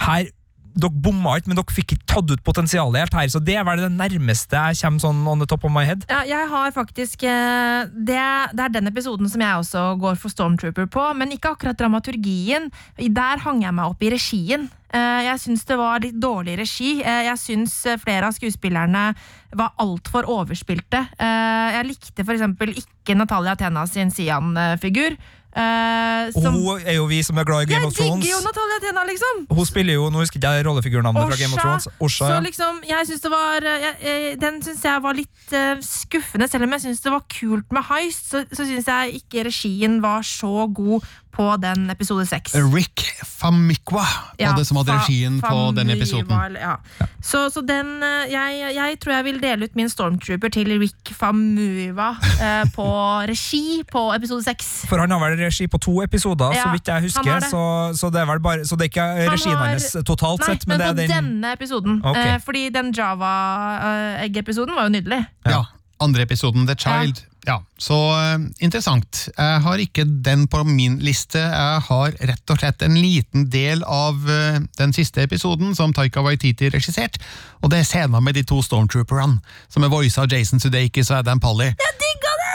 her dere bomma ikke, men dere fikk ikke tatt ut potensialet helt her, så det er vel det nærmeste jeg kommer sånn on the top of my head. Ja, jeg har faktisk eh, det, det er den episoden som jeg også går for Stormtrooper på, men ikke akkurat dramaturgien. Der hang jeg meg opp i regien. Eh, Jeg syns det var litt dårlig regi. Eh, Jeg syns flere av skuespillerne var altfor overspilte. Jeg likte f.eks. ikke Natalia Tena sin Sian-figur. Og som- hun er jo vi som er glad i Game Jeg of Thrones. digger jo Natalia Tena, liksom! Hun spiller jo, nå husker jeg rollefigurnavnet fra Game of Thrones. Osha, Så liksom, jeg synes det var eh, jeg, Den syns jeg var litt uh, skuffende. Selv om jeg syns det var kult med heist, så, så syns jeg ikke regien var så god på den episode seks. Rick Famikwa var det som hadde fa- regien på den episoden. Ja. Ja. Så, så den eh, jeg, jeg tror jeg vil dele ut min stormtrooper til Rick Famuyiwa eh, på regi på episode seks. For han har vel regi på to episoder, så vidt jeg husker. det. Så, så det er vel bare Så det er ikke Han regien har- hans totalt Nei, sett, men, men, det på er den denne episoden. Okay. Eh, fordi den Java-egg-episoden var jo nydelig. Ja, andre episoden, The Child. Ja, Så eh, interessant. Jeg har ikke den på min liste. Jeg har rett og slett en liten del av eh, den siste episoden som Taika Waititi regissert, og det er scenen med de to stormtrooperne, som er voisa av Jason Sudeikis og Adam Polly. Det!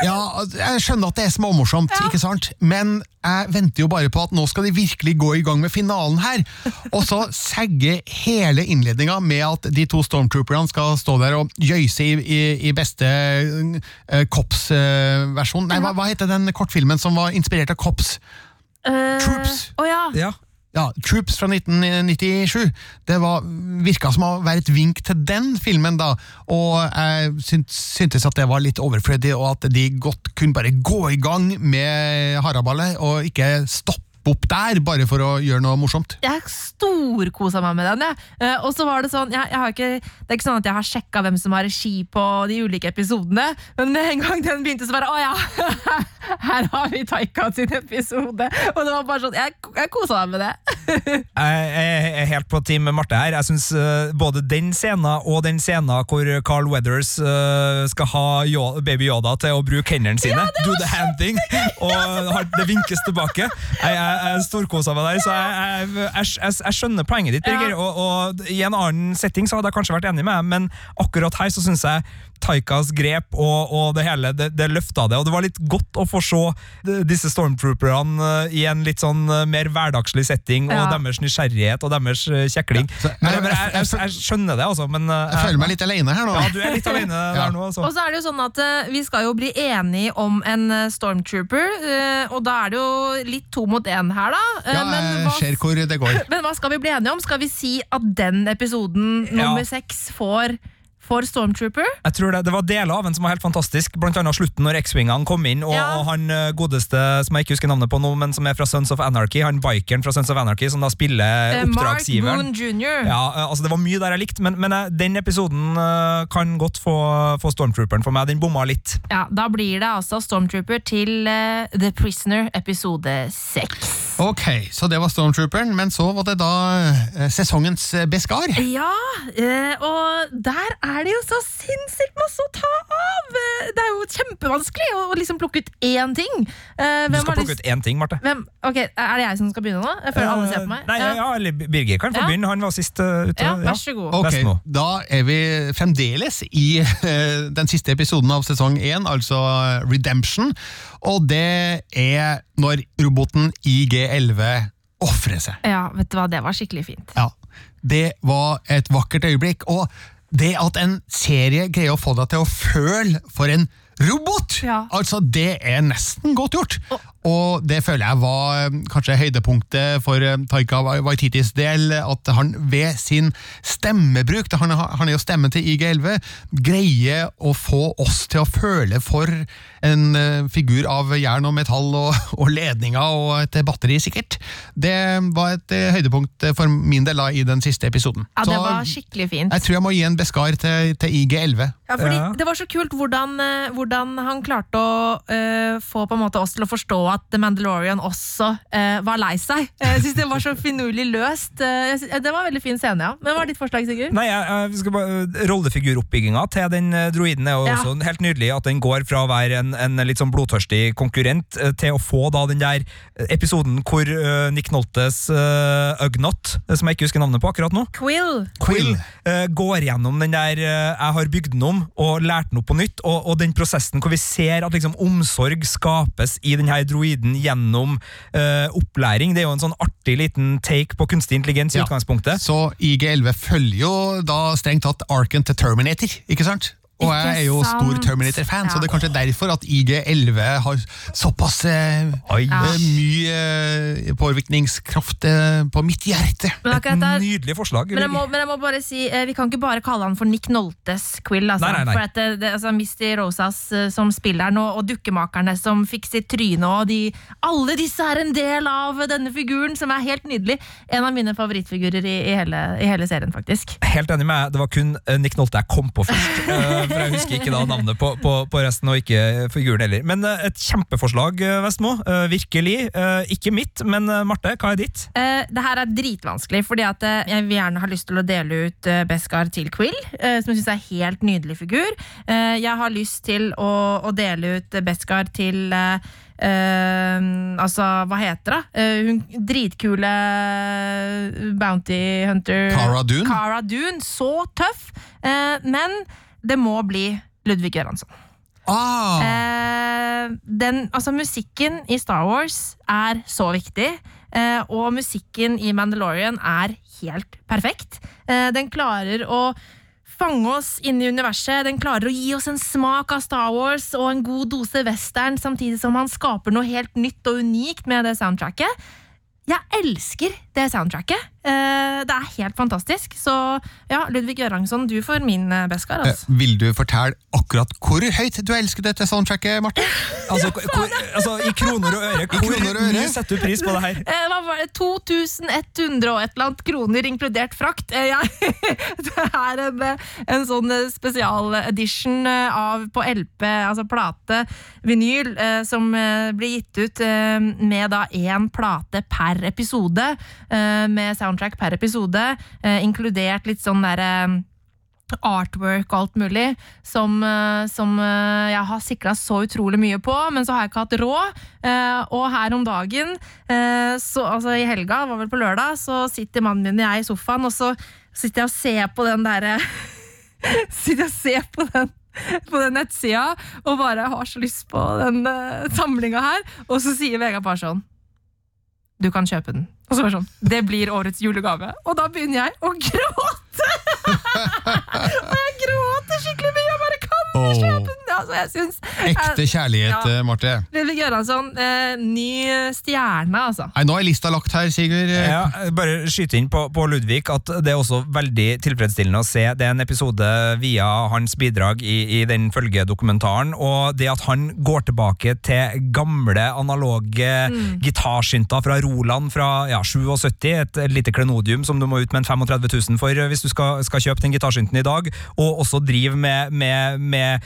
Ja, jeg skjønner at det er småmorsomt, ikke sant? men jeg venter jo bare på at nå skal de virkelig gå i gang med finalen her. Og så segge hele innledninga med at de to stormtrooperne skal stå der og jøyse i, i, i beste uh, Cops-versjon. Nei, hva, hva heter den kortfilmen som var inspirert av Cops? Uh, Troops. Å ja. Ja. Ja, Troops fra 1997. Det var, virka som å være et vink til den filmen, da. Og jeg syntes at det var litt overflødig, og at de godt kunne bare gå i gang med haraballet, og ikke stoppe opp der, bare for å gjøre noe morsomt. Jeg storkosa meg med den. Jeg. Eh, og så var Det sånn, jeg, jeg har ikke, det er ikke sånn at jeg har sjekka hvem som har regi på de ulike episodene, men med en gang den begynte, så bare Å ja! Her har vi Taika sin episode! Og det var bare sånn, jeg, jeg kosa meg med det. Jeg er helt på team med Marte her. Jeg synes eh, Både den scenen og den scenen hvor Carl Weathers eh, skal ha Baby Yoda til å bruke hendene sine, do the hand thing, og det vinkes tilbake. Jeg, jeg, jeg storkosa meg der, så jeg, jeg, jeg, jeg, skjønner poenget ditt, Birger. Og, og I en annen setting så hadde jeg kanskje vært enig med deg, men akkurat her så syns jeg Taikas grep og, og det hele, det, det løfta det. Og det var litt godt å få se disse stormtrooperne eh, i en litt sånn eh, mer hverdagslig setting, Ja. og deres nysgjerrighet og deres eh, kjekling. så- jeg, men jeg, jeg, jeg skjønner det, altså. Men Jeg føler meg litt alene her nå. Ja, du er litt alene der nå, altså. Og så er det jo sånn at Vi skal jo bli enige om en stormtrooper, og da er det jo litt to mot én her, da. Ja, men, hva, ser hvor det går. men hva skal vi bli enige om? Skal vi si at den episoden, nummer seks, får, får stormtrooper? Jeg tror det, det var deler av den som var helt fantastisk, blant annet slutten når X-Wingene kom inn, og, Ja. og han eh, godeste som jeg ikke husker navnet på nå, men som er fra Sons of Anarchy, han bikeren fra Sons of Anarchy, som da spiller Eh, Mark. Boone jr. Ja, eh, altså Det var mye der jeg likte, men, men eh, den episoden kan godt få, få Stormtrooperen for meg. Den bomma litt. Ja, Da blir det altså Stormtrooper til uh, The Prisoner episode seks. Ok, så det var Stormtrooperen, men så var det da uh, sesongens beskar. Ja, uh, og der er det jo så sinnssykt masse å ta av! Eh, Det er jo kjempevanskelig å å liksom plukke ut én ting. Eh, Du skal har plukke lyst- ut én ting, Marte. Hvem, ok, Er det jeg som skal begynne nå? Jeg føler alle ser på meg. Nei, ja, ja, eller Birger kan få Ja. begynne. Han var sist uh, ute. Ja, vær så god. Ok, Da er vi fremdeles i eh, den siste episoden av sesong én, altså eh, Redemption. Og det er når roboten IG11 ofrer seg. Ja, vet du hva, det var skikkelig fint. Ja, Det var et vakkert øyeblikk. Og det at en serie greier å få deg til å føle for en robot, Ja. altså det er nesten godt gjort. Og- Og det føler jeg var eh, kanskje høydepunktet for eh, Taika Waititis del, at han ved sin stemmebruk, han, han er jo stemmen til IG11, greier å få oss til å føle for en eh, figur av jern og metall og, og ledninger og et batteri, sikkert. Det var et høydepunkt for min del da, i den siste episoden. Ja, Det Så var skikkelig fint. jeg tror jeg må gi en beskar til, til IG11. Ja, fordi Ja. Det var så kult hvordan, hvordan han klarte å eh, få på en måte oss til å forstå at The Mandalorian også eh, var lei seg. Eh, Jeg synes Det var så finurlig løst. Eh, synes- det var en veldig fin scene, ja. Men hva er ditt forslag, Sigurd? Nei, jeg, jeg skal bare Rollefiguroppbygginga til den eh, droiden er Ja. også helt nydelig. At den går fra å være en, en litt sånn blodtørstig konkurrent eh, til å få da den der episoden hvor uh, Nick Noltes uh, Ugnot, eh, som jeg ikke husker navnet på akkurat nå, Quill. Quill. uh, går gjennom den der uh, Jeg har bygd den om og lært den opp på nytt, og, og den prosessen hvor vi ser at liksom omsorg skapes i den her droiden gjennom uh, opplæring. Det er jo en sånn artig liten take på kunstig intelligens i Ja. utgangspunktet. Så IG11 følger jo da strengt tatt arken til Terminator, ikke sant? Og jeg er jo stor. Terminator-fan, så det er kanskje derfor at IG11 har såpass eh, Oi. Ja. eh, mye eh, påvirkningskraft eh, på mitt hjerte. Et nydelig forslag. men jeg, må, men jeg må bare si, eh, Vi kan ikke bare kalle han for Nick Noltes Quill. Altså, Nei, nei, nei. For at det, det, altså, Misty Rosas eh, som spiller nå, og, og dukkemakerne som fikk sitt tryne. Og de, alle disse er en del av denne figuren, som er helt nydelig. En av mine favorittfigurer i, i, hele, i hele serien, faktisk. Helt enig med deg. Det var kun eh, Nick Nolte jeg kom på først. for jeg husker ikke da navnet på, på, på resten, og ikke figuren heller. Men eh, et kjempeforslag, eh, Vestmo. Eh, virkelig. Ikke mitt, men Marte, hva er ditt? Det her er dritvanskelig, fordi at jeg vil gjerne ha lyst til å dele ut Beskar til Quill, som jeg syns er en helt nydelig figur. Jeg har lyst til å, å dele ut Beskar til Uh, altså, hva heter det? Uh, hun dritkule bounty hunter Cara Dune? Cara Dune. Så tøff! Uh, men det må bli Ludvig Göransson. Ah, Eh, den, altså musikken i Star Wars er så viktig, eh, og musikken i Mandalorian er helt perfekt. Eh, den klarer å fange oss inn i universet, den klarer å gi oss en smak av Star Wars og en god dose western, samtidig som han skaper noe helt nytt og unikt med det soundtracket. Jeg elsker det soundtracket. Eh, det er helt fantastisk. Så ja, Ludvig Göransson, du får min eh, Beskar. Eh, Altså. Vil du fortelle akkurat hvor høyt du elsker dette soundtracket, Marte? Altså, altså, I kroner og øre, hvor kroner og øre? mye setter du pris på det her? Eh, hva var det? 2100 og et eller annet kroner, inkludert frakt. Eh, jeg, det er en, en sånn spesialedition av på LP, altså plate, vinyl, eh, som blir gitt ut eh, med da én plate per episode, med soundtrack per episode, eh, inkludert litt sånn derre artwork og alt mulig, som, eh, som eh, jeg har sikra så utrolig mye på, men så har jeg ikke hatt råd. Eh, og her om dagen, eh, så, altså i helga, var vel på lørdag, så sitter mannen min og jeg i sofaen, og så sitter jeg og ser på den derre Sitter jeg og ser på den på den nettsida og bare har så lyst på den uh, samlinga her. Og så sier Vegard Parson Du kan kjøpe den. Og så var det sånn Det blir årets julegave. Og da begynner jeg å gråte! og jeg gråter skikkelig mye. Jeg bare kan ikke kjøpe den! Altså, jeg synes, Ekte kjærlighet, Ja. eh, Marte. Fredrik Göransson, eh, ny stjerne, altså. Nei, Nå er lista lagt her, Sigurd. Eh, Ja, bare skyte inn på, på Ludvig at det er også veldig tilfredsstillende å se. Det er en episode via hans bidrag i, i den følgedokumentaren, og det at han går tilbake til gamle analoge gitarsynter fra Roland fra ja, 77, et lite klenodium som du må ut med en 35 000 for hvis du skal, skal kjøpe den gitarsynten i dag, og også drive med, med, med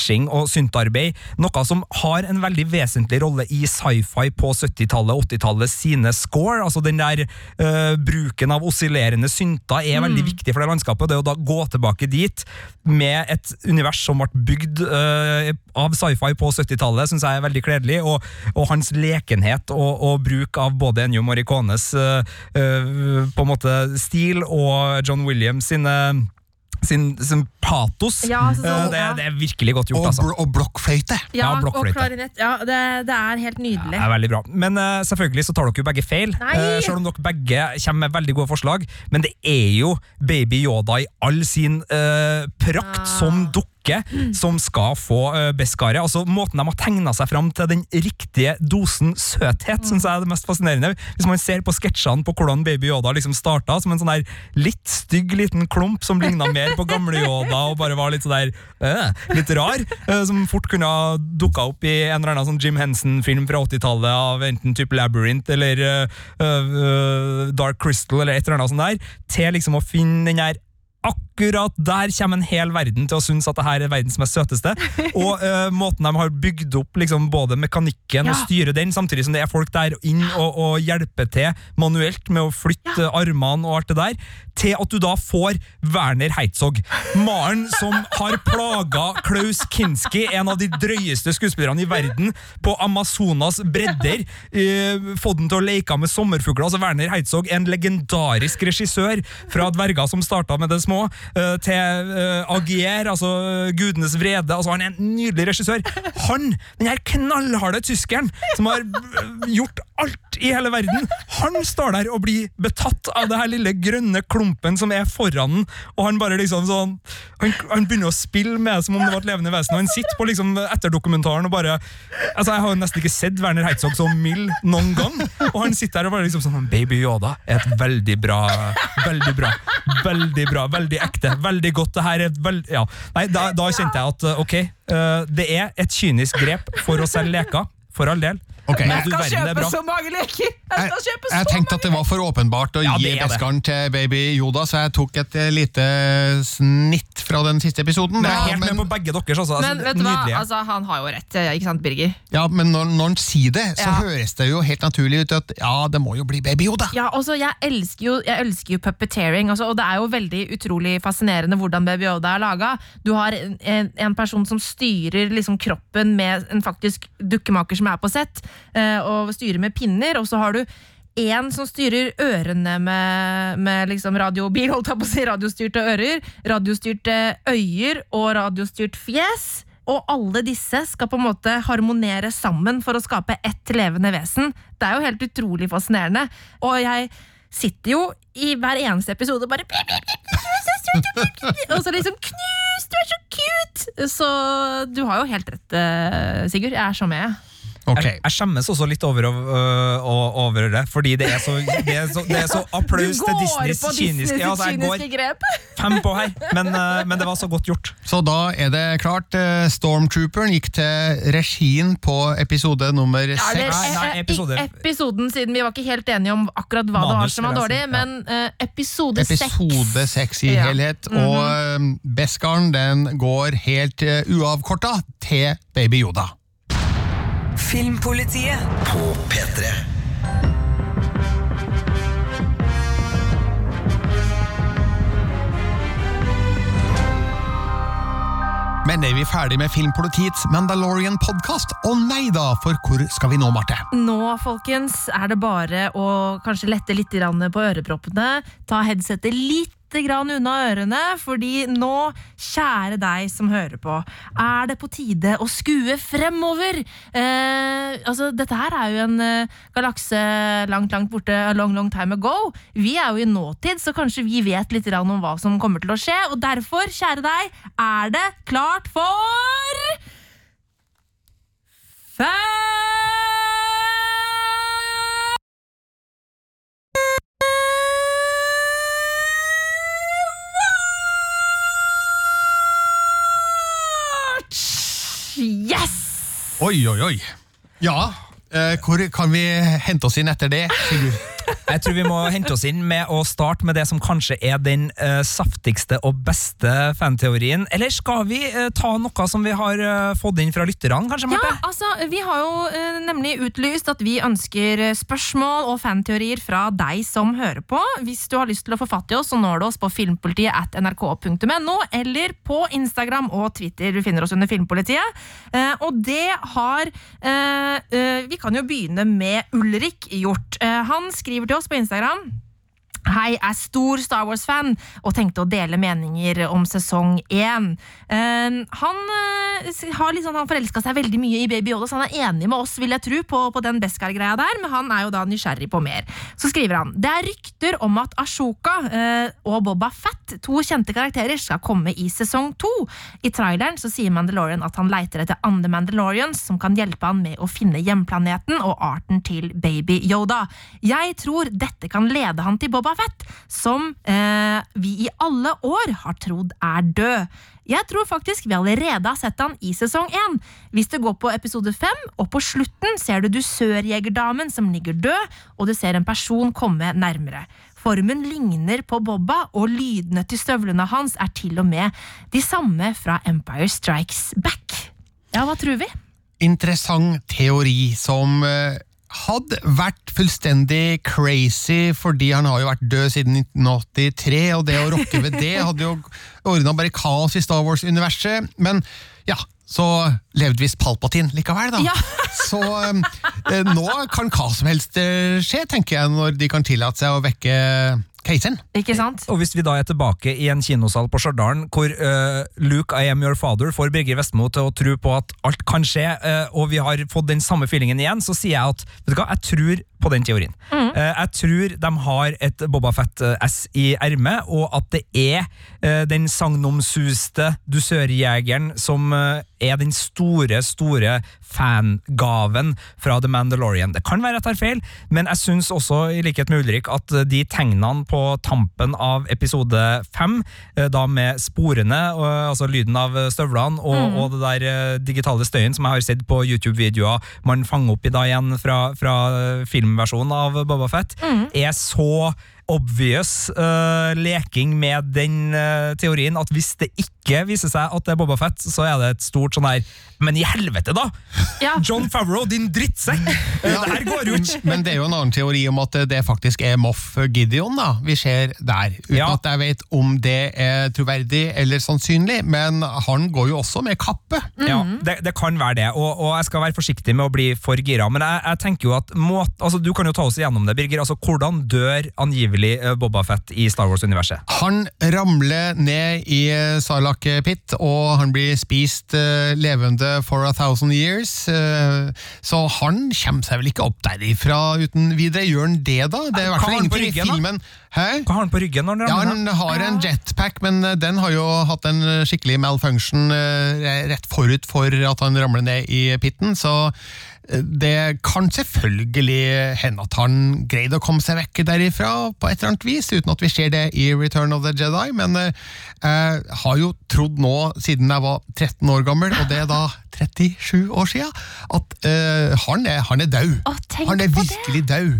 patching og syntarbeid, noe som har en veldig vesentlig rolle i sci-fi på 70-tallet og 80-tallet sine score, altså den der uh, bruken av oscillerende synter er veldig viktig for det landskapet, det å da gå tilbake dit med et univers som ble bygd uh, av sci-fi på 70-tallet, synes jeg er veldig kledelig, og, og hans lekenhet og, og bruk av både Ennio Morricones uh, på en måte stil og John Williams sine sin, sin patos. Ja, altså sånn, Øh, det, ja. det er virkelig godt gjort, og, altså. og blokkfløyte. Ja, Ja, og klarinett. Ja, det, det er helt nydelig. Det er veldig bra. Men uh, selvfølgelig så tar dere jo begge feil. Eh, selv om dere begge kommer med veldig gode forslag. Men det er jo Baby Yoda i all sin uh, prakt som som dukke som skal få uh, Beskare. Altså Måten de har tegna seg fram til den riktige dosen søthet, synes jeg er det mest fascinerende. Hvis man ser på sketsjene på hvordan Baby Yoda liksom starta som en sånn der litt stygg liten klump som ligna mer på gamle Yoda og bare var litt sånn der øh, litt rar, eh, som fort kunne ha dukka opp i en eller annen sånn Jim Henson-film fra 80-tallet av enten type Labyrinth eller øh, øh, Dark Crystal eller et eller annet sånt der, til liksom å finne den der Akkurat der kommer en hel verden til å synes at det her er verdens mest søteste. Og uh, måten de har bygd opp liksom, både mekanikken Ja. og styre den, samtidig som det er folk der inn og, og hjelper til manuelt med å flytte armene og alt det der, til at du da får Werner Heitzog. Maren som har plaga Klaus Kinski, en av de drøyeste skuespillerne i verden, på Amazonas bredder. Uh, fått den til å leke med sommerfugler. Altså Werner Heitzog, en legendarisk regissør fra dverger som starta med det små, til uh, Agier, altså eh, gudenes vrede. Altså Han er en nydelig regissør. Han, den her knallharde tyskeren som har eh, gjort alt i hele verden, han står der og blir betatt av det her lille grønne klumpen som er foran den, og han bare liksom sånn Han, han begynner å spille med det som om det var et levende vesen, og han sitter på liksom etterdokumentaren og bare Altså Jeg har jo nesten ikke sett Werner Herzog så mild noen gang, og han sitter der og bare liksom sånn Baby Yoda er et veldig bra Veldig bra. Veldig bra. Veldig ekte. Veldig godt. Det her er. Ja. Nei, da, da kjente jeg at uh, ok, uh, det er et kynisk grep for å selge leker. For all del. Ok. Men Jeg skal kjøpe så mange leker! Jeg Jeg, skal kjøpe så jeg tenkte at det var for åpenbart å Ja, gi. Beskaren til baby Yoda, så jeg tok et eh, lite snitt fra den siste episoden. Jeg er helt med men, på begge deres. Altså. Altså, Men vet du hva, altså, han har jo rett, ikke sant, Birger? ja, men når, når han sier det, så Ja. høres det jo helt naturlig ut at ja, det må jo bli baby Yoda. Ja, altså, jeg elsker jo, jeg elsker jo puppeteering, altså, og det er jo veldig utrolig fascinerende hvordan Baby Yoda er laga. Du har en, en, person som styrer liksom kroppen med en faktisk dukkemaker som er på sett, eh, og styrer med pinner, og så har du en som styrer ørene med, med liksom radiobil, holdt jeg på å si, radiostyrte ører, radiostyrte øyer og radiostyrt fjes. Og alle disse skal på en måte harmonere sammen for å skape ett levende vesen. Det er jo helt utrolig fascinerende. Og jeg sitter jo i hver eneste episode bare Og så liksom Knus, du er så cute! Så du har jo helt rett, eh, Sigurd. Jeg er så med. Ok. Jeg, jeg skjemmes også litt over, øh, over det, fordi det er så, det er så, det er så applaus til Disneys kyniske ja, altså, kyniske grep. fem på her, men, øh, men det var så godt gjort. Så da er det klart. eh, Stormtrooperen gikk til regien på episode nummer Ja, seks. Nei, nei, eh, eh, episode- Episoden, siden vi var ikke helt enige om akkurat hva det var som var dårlig, si, ja. men eh, episode seks Episode seks i Ja. helhet. Og eh, Beskaren den går helt uh, uavkorta til Baby Yoda. Filmpolitiet På P3 Men er vi ferdig med Filmpolitiets Mandalorian-podkast? Å nei da, for hvor skal vi nå, Marte? Nå, folkens, er det bare å kanskje lette litt grann på øreproppene. Ta headsetet litt grann unna ørene, fordi nå, kjære deg som hører på, er det på tide å skue fremover. Eh, altså, dette her er jo en eh, galakse langt, langt borte, a long, long time ago. Vi er jo i nåtid, så kanskje vi vet litt om hva som kommer til å skje. Og derfor, kjære deg, er det klart for Oi, oi, oi. Ja, eh, hvor kan vi hente oss inn etter det, Sigurd? Jeg tror vi må hente oss inn med å starte med det som kanskje er den uh, saftigste og beste fanteorien. Eller skal vi uh, ta noe som vi har uh, fått inn fra lytterne, kanskje, Ja, altså, Vi har jo nemlig utlyst at vi ønsker spørsmål og fanteorier fra deg som hører på. Hvis du har lyst til å få fatt i oss, så når du oss på filmpolitiet at nrk.no, eller på Instagram og Twitter. Du finner oss under Filmpolitiet. Og det har Vi kan jo begynne med Ulrik gjort. Han skriver til oss på Instagram. Hei, er stor Star Wars-fan og tenkte å dele meninger om sesong én. Uh, han uh, har liksom, han forelska seg veldig mye i Baby Yoda, så han er enig med oss vil jeg tro, på, på den Beskar-greia der, men han er jo da nysgjerrig på mer. Så skriver han det er rykter om at Ashoka uh, og Boba Fett, to kjente karakterer, skal komme i sesong to. I traileren så sier Mandalorian at han leiter etter andre Mandalorians som kan hjelpe han med å finne hjemplaneten og arten til Baby Yoda. Jeg tror dette kan lede han til Boba Fett, som eh, vi i alle år har trodd er død. Jeg tror faktisk vi allerede har sett han i sesong én. Hvis du går på episode fem, og på slutten ser du dusørjegerdamen som ligger død, og du ser en person komme nærmere. Formen ligner på Bobba, og lydene til støvlene hans er til og med de samme fra Empire Strikes Back. Ja, hva tror vi? Interessant teori som eh, hadde vært fullstendig crazy, fordi han har jo vært død siden 1983, og det å rokke ved det hadde jo ordna bare kaos i Star Wars-universet. Men ja, så levde visst Palpatin likevel, da. Ja. så eh, nå kan hva som helst eh, skje, tenker jeg, når de kan tillate seg å vekke keiseren. Ikke sant? Og hvis vi da er tilbake i en kinosal på Stjørdal, hvor uh, Luke, I am your father får Birger Vestmo til å tro på at alt kan skje, uh, og vi har fått den samme feelingen igjen, så sier jeg at vet du hva, jeg tror på den teorien. Eh, jeg tror de har et Boba Fett-S i ermet, og at det er den sagnomsuste dusørjegeren som eh, er den store, store fangaven fra The Mandalorian. Det kan være jeg tar feil, men jeg syns også, i likhet med Ulrik, at de tegnene på tampen av episode fem, eh, da med sporene, altså lyden av støvlene, og, og det der eh, digitale støyen som jeg har sett på YouTube-videoer man fanger opp i da igjen fra, fra filmversjonen av Boba Fett, er så obvious uh, leking med den uh, teorien at hvis det ikke viser seg at det er Boba Fett, så er det et stort sånn her Men i helvete, da! Ja. John Favreau, din drittsekk! Ja. Det her går jo ikke! Men det er jo en annen teori om at det faktisk er Moff Gideon da, vi ser der. Uten Ja. at jeg vet om det er troverdig eller sannsynlig, men han går jo også med kappe. Ja, det, det kan være det, og, og jeg skal være forsiktig med å bli for gira. Men jeg, jeg tenker jo at må, altså, Du kan jo ta oss igjennom det, Birger. Altså, Hvordan dør angivelig eh, Boba Fett i Star Wars-universet? Han ramler ned i eh, Sarlacc Pit, og han blir spist eh, levende for a thousand years. eh, så han kommer seg vel ikke opp derifra uten videre. Gjør han det, da? Det er i hvert fall ingenting i filmen. da? Hæ? Hva har han på ryggen når han Ja, ramler? han har en jetpack, men eh, den har jo hatt en skikkelig malfunction eh, rett forut for at han ramler ned i pitten, så eh, det kan selvfølgelig hende at han greide å komme seg vekk derifra på et eller annet vis, uten at vi ser det i Return of the Jedi, men eh, jeg har jo trodd nå, siden jeg var 13 år gammel, og det er da 37 år siden, at uh, han, er, han er død. Å, Han er virkelig død.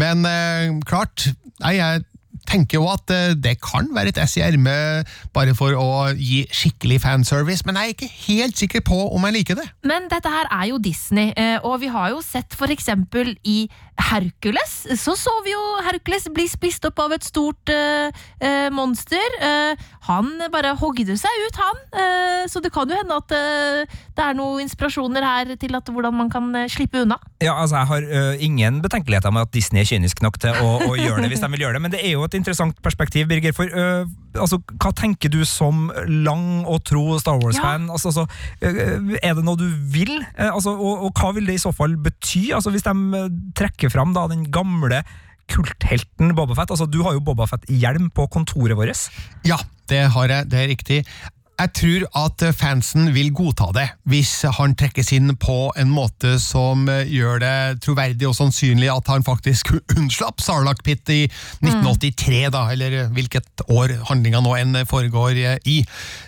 Men uh, klart, nei, jeg tenker jo at eh, det kan være et ess i ermet bare for å gi skikkelig fanservice, men jeg er ikke helt sikker på om jeg liker det. Men dette her er jo Disney, eh, og vi har jo sett for eksempel i Hercules, så så vi jo Hercules bli spist opp av et stort uh, uh, monster. Uh, han bare hogde seg ut, han. Så det kan jo hende at det er noen inspirasjoner her til at hvordan man kan slippe unna. Ja, altså Jeg har ingen betenkeligheter med at Disney er kynisk nok til å, å gjøre det, hvis de vil gjøre det, men det er jo et interessant perspektiv, Birger. For altså, hva tenker du som lang og tro Star Wars-fan? Altså, altså, ø, er det noe du vil? Altså, og, og hva vil det i så fall bety? Altså, hvis de ø, trekker fram da, den gamle kulthelten Bobafett. Altså, du har jo Bobafett-hjelm på kontoret vårt. Ja, det har jeg, det er riktig. Jeg tror at fansen vil godta det, hvis han trekkes inn på en måte som gjør det troverdig og sannsynlig at han faktisk unnslapp Sarlacc Pit i 1983, da, eller hvilket år handlinga nå enn foregår i.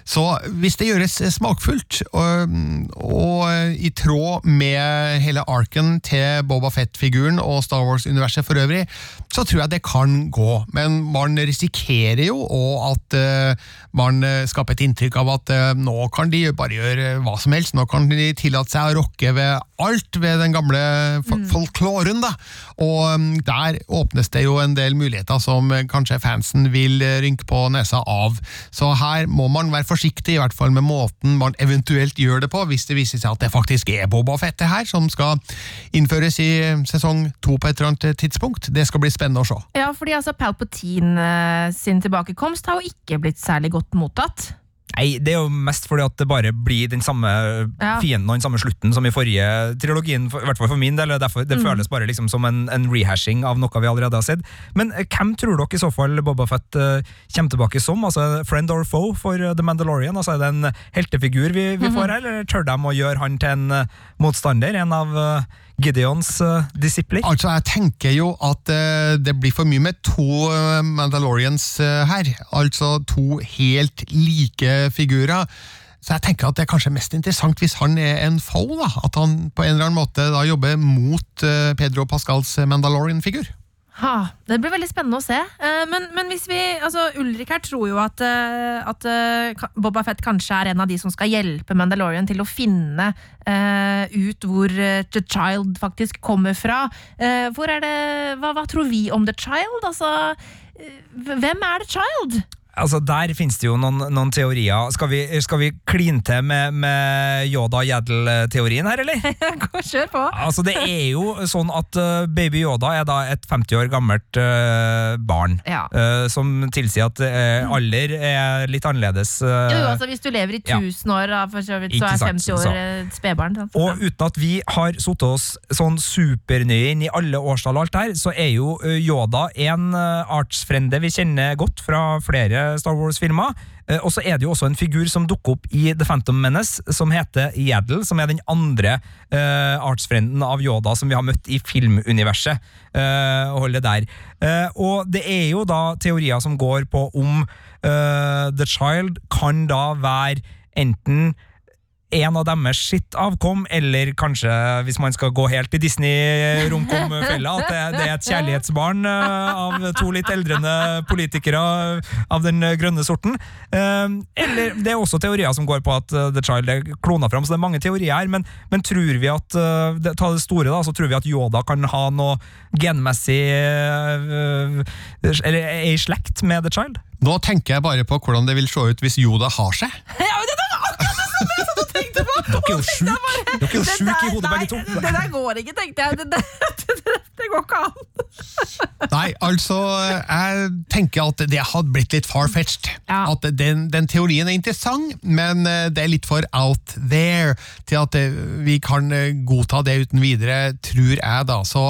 Så hvis det gjøres smakfullt, og, og i tråd med hele arken til Boba Fett-figuren og Star Wars-universet for øvrig, så tror jeg det kan gå. Men man risikerer jo at eh, man skaper et inntrykk av at eh, nå kan de bare gjøre hva som helst. Nå kan de tillate seg å rokke ved alt ved den gamle fol- folkloren. da. Og mm, der åpnes det jo en del muligheter som eh, kanskje fansen vil eh, rynke på nesa av. Så her må man være forsiktig, i hvert fall med måten man eventuelt gjør det på, hvis det viser seg at det faktisk er Boba Fett det her, som skal innføres i eh, sesong to på et eller annet tidspunkt. Det skal bli spennende å se. Ja, fordi altså Palpatine sin tilbakekomst har jo ikke blitt særlig godt mottatt. Nei, det er jo mest fordi at det bare blir den samme Ja. fienden og den samme slutten som i forrige trilogien, for, i hvert fall for min del. Derfor, det føles bare liksom som en, en rehashing av noe vi allerede har sett. Men eh, hvem tror dere i så fall Boba Fett eh, kommer tilbake som? Altså Friend or foe for eh, The Mandalorian? Altså Er det en heltefigur vi, vi får her, eller tør de å gjøre han til en uh, motstander? En av eh, Gideons uh, disipler? Altså, Jeg tenker jo at eh, det blir for mye med to eh, Mandalorians eh, her. Altså to helt like figurer. Så jeg tenker at det er kanskje mest interessant hvis han er en foe. da, At han på en eller annen måte da jobber mot eh, Pedro Pascals Mandalorian-figur. Ha, det blir veldig spennende å se. Eh, men, men hvis vi, altså Ulrik her tror jo at, eh, at eh, Boba Fett kanskje er en av de som skal hjelpe Mandalorian til å finne uh, ut hvor The Child faktisk kommer fra. Uh, hvor er det, hva, hva tror vi om The Child? Altså, hvem er The Child? Altså, Der finnes det jo noen, noen teorier. Skal vi, skal vi kline til med, med Yoda Jedel-teorien her, eller? Kjør på! Altså, Det er jo sånn at uh, baby Yoda er da et 50 år gammelt uh, barn. Ja. Uh, som tilsier at alder er litt annerledes. Jo, altså Hvis du lever i ja. år, da, for så vidt, så er 50 år et spedbarn. og uten at vi har satt oss sånn supernøye inn i alle årstall, og alt her, så er jo Yoda en artsfrende vi kjenner godt fra flere Star Wars-filmer. Eh, og så er det jo også en figur som dukker opp i The Phantom Menace, som heter Yaddle, som er den andre uh, artsfrenden av Yoda som vi har møtt i filmuniverset. Uh, og holder der. Eh, og det er jo da teorier som går på om eh, The Child kan da være enten en av deres sitt avkom, eller kanskje, hvis man skal gå helt i Disney-romkom-fella, at det, det er et kjærlighetsbarn eh, av to litt eldrende politikere av den grønne sorten. Eh, eller det er også teorier som går på at eh, The Child er klona fram, så det er mange teorier her, men, men tror vi at Ta det store, da, så tror vi at Yoda kan ha noe genmessig Eller er i slekt med The Child? Nå tenker jeg bare på hvordan det vil se ut hvis Yoda har seg. Ja, men det var akkurat det som jeg satt og tenkte på! Dere er jo sjuke i hodet, begge to. Det der går ikke, tenkte jeg. Det, det, det, det går ikke an. Nei, altså, jeg tenker at det hadde blitt litt far-fetched. Ja. At den, den teorien er interessant, men eh, det er litt for out there til at eh, vi kan eh, godta det uten videre, tror jeg da. Så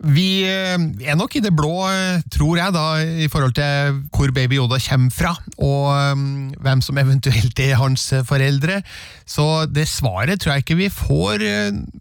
Vi eh, er nok i det blå, eh, tror jeg, da, i forhold til hvor Baby Yoda kommer fra, og eh, hvem som eventuelt er hans foreldre. Så det svaret tror jeg ikke vi får,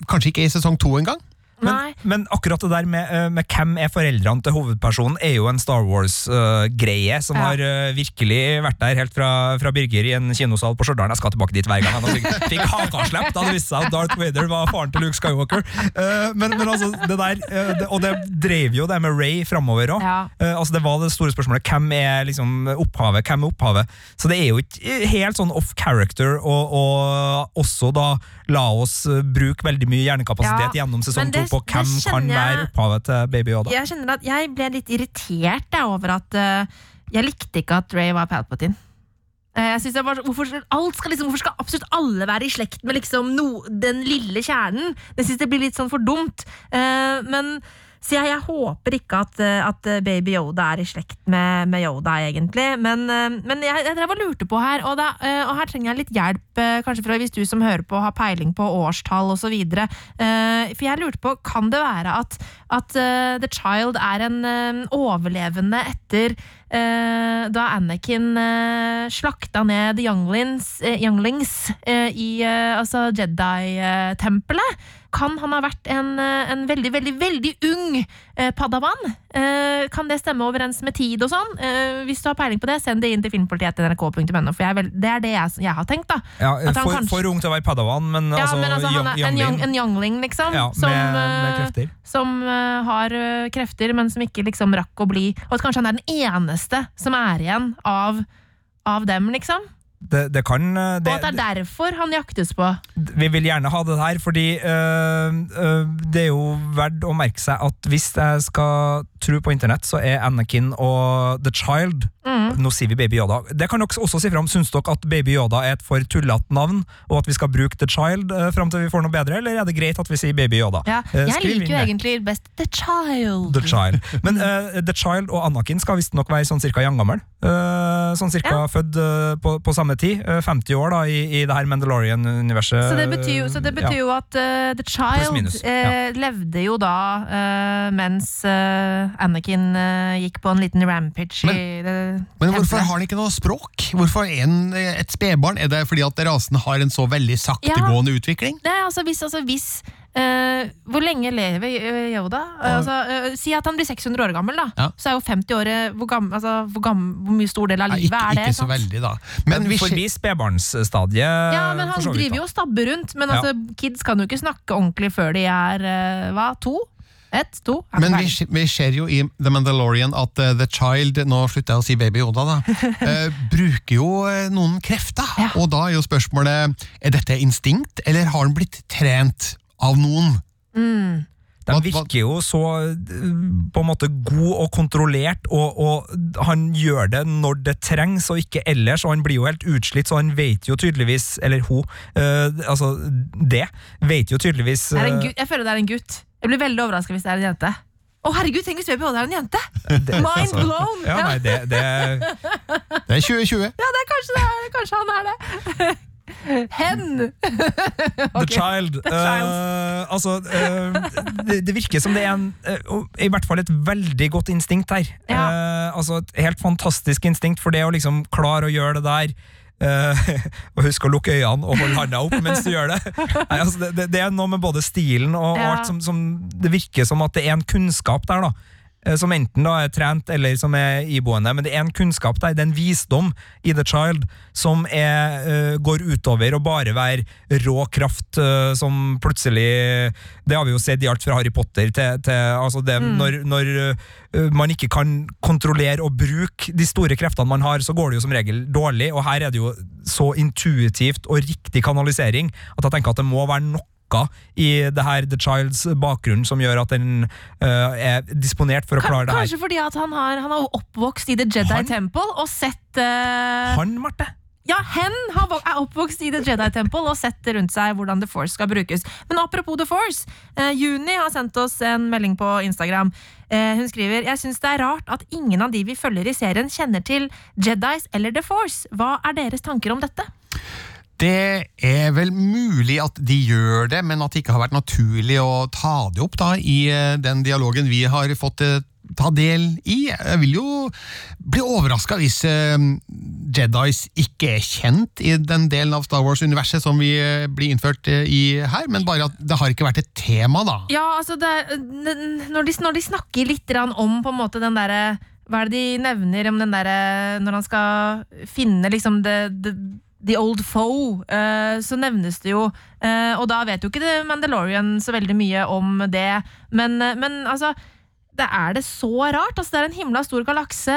kanskje ikke i sesong to engang. Men, men akkurat det der med, eh, med hvem er foreldrene til hovedpersonen, er jo en Star Wars-greie som Ja. har uh, virkelig vært der helt fra, fra Birger i en kinosal på Stjørdal. Jeg skal tilbake dit hver gang. Han fikk, fikk hakaslepp da det viste seg at Darth Vader var faren til Luke Skywalker. Uh, men, men altså, det der det, Og det drev jo det med Ray framover òg. Ja. altså, det var det store spørsmålet. Hvem er liksom opphavet? Hvem er opphavet? Så det er jo ikke helt sånn off character, og, og også da la oss eh, bruke veldig mye hjernekapasitet Ja, gjennom sesong to på hvem kan være opphavet til Baby Yoda. Jeg kjenner at jeg ble litt irritert jeg, over at uh, Jeg likte ikke at Ray var Palpatine. Eh, Jeg synes det var, hvorfor, skal- liksom, hvorfor skal absolutt alle være i slekt med liksom no, den lille kjernen? Jeg syns det blir litt sånn for dumt. Uh, men så jeg, jeg håper ikke at, eh, at eh, Baby Yoda er i slekt med, med Yoda, egentlig. Men, eh, men jeg, jeg drev og lurte på her, og, da, og her trenger jeg litt hjelp, kanskje fra hvis du som hører på har peiling på årstall osv. For jeg lurte på, kan det være at, at The Child er en overlevende etter da Anakin slakta ned Younglings, younglings i altså Jedi-tempelet? Kan han ha vært en, eh, en veldig, veldig, veldig ung paddavann? padawan? Eh, kan det stemme overens med tid og sånn? Eh, hvis du har peiling på det, send det inn til filmpolitiet.nrk.no, for er vel, det er det jeg, jeg har tenkt, da. Ja, for, kanskje- for ung til å være padawan, men, Ja, altså, men altså, han young- er en, young, en youngling, liksom. ja, som, med, med eh, krefter. som eh, har eh, krefter, men som ikke liksom rakk å bli Og at kanskje han er den eneste som er igjen av, av dem, liksom. Det, det kan det, Og at det er derfor han jaktes på. Vi vil gjerne ha det her, fordi øh, øh, det er jo verdt å merke seg at hvis jeg skal tro på internett, så er Anakin og The Child Mm. Nå sier vi Baby Yoda. Det kan dere også si fram. Syns dere at Baby Yoda er et for tullete navn, og at vi skal bruke The Child øh, fram til vi får noe bedre, eller er det greit at vi sier Baby Yoda? Ja. Eh, Jeg skriv liker jo egentlig best The Child. The Child. Men eh, The Child og Anakin skal visstnok være sånn cirka jevngammel. Uh, sånn cirka Ja. født eh, på, på samme tid. eh, 50 år da, i, i det her Mandalorian-universet. Så det betyr så det betyr Ja. jo at uh, The Child minus, eh, levde jo da uh, mens Anakin gikk på en liten rampage i det Men hvorfor tempelet. har han ikke noe språk? Hvorfor er eh, et spedbarn? Er det fordi at rasen har en så veldig saktegående utvikling? Nei, altså hvis, altså hvis eh, Hvor lenge lever Yoda? Eh, altså, uh, si at han blir 600 år gammel, da. Ja. Så er jo 50 år hvor, gammel, altså, hvor, gammel, hvor mye stor del av Nei, livet ikke, er det? ikke så sant? veldig, da. Men vi Forbi spedbarnsstadiet. Ja, men han vidt, driver jo og stabber rundt. Men Ja. altså, kids kan jo ikke snakke ordentlig før de er hva, to? Ett? To? Men vi, vi ser jo i The Mandalorian at uh, The Child, nå slutter jeg å si Baby Yoda, da, Uh, bruker jo uh, noen krefter. Ja. Og da er jo spørsmålet er dette instinkt, eller har han blitt trent av noen? Mm. De Hva- hva- virker jo så eh, på en måte god og kontrollert, og, og han gjør det når det trengs, og ikke ellers. Og han blir jo helt utslitt, så han vet jo tydeligvis Eller hun, Øh, altså det, vet jo tydeligvis Det er en eh, gutt, jeg føler det er en gutt. Jeg blir veldig overraska hvis det er en jente. Å herregud, tenk hvis Yoda er en jente! det- Mind altså, blown! Ja, nei, det, det Det er 2020. Ja, det er kanskje, det er, kanskje han er det. Hen! The Ok. Child. The Child. Eh, altså, uh, det, det virker som det er en, uh, i hvert fall et veldig godt instinkt her. Ja. Altså Et helt fantastisk instinkt for det å liksom klare å gjøre det der. og husk å lukke øynene og holde handa opp mens du gjør det. Nei, altså, det, det. Er noe med både stilen og, og alt som, som Det virker som at det er en kunnskap der. da som enten da er trent eller som er iboende, men det er en kunnskap der, det er en visdom i The Child som er, eh, går utover å bare være rå kraft eh, som plutselig Det har vi jo sett i alt fra Harry Potter til, til altså det, Når, når eh, man ikke kan kontrollere og bruke de store kreftene man har, så går det jo som regel dårlig, og her er det jo så intuitivt og riktig kanalisering at jeg tenker at det må være noe i det her The Childs bakgrunn som gjør at den uh, er disponert for å klare det her. Kanskje fordi at han har, han har oppvokst i The Jedi Han? Temple og sett uh, Han, Marte? Ja, hen er oppvokst i The Jedi Temple og sett rundt seg hvordan The Force skal brukes. Men apropos The Force, eh, Juni har sendt oss en melding på Instagram. Eh, hun skriver Jeg syns det er rart at ingen av de vi følger i serien, kjenner til Jedis eller The Force. Hva er deres tanker om dette? Det er vel mulig at de gjør det, men at det ikke har vært naturlig å ta det opp da i eh, den dialogen vi har fått eh, ta del i. Jeg vil jo bli overraska hvis eh, Jedis ikke er kjent i den delen av Star Wars-universet som vi blir innført i her, men bare at det har ikke vært et tema, da. Ja, altså er- når, de, når de snakker litt om på en måte den derre Hva er det de nevner om den derre Når han skal finne liksom det, det The Old Foe, eh, så nevnes det jo eh, Og da vet jo ikke The Mandalorian så veldig mye om det, men, eh, men altså det er det så rart? Altså, det er en himla stor galakse.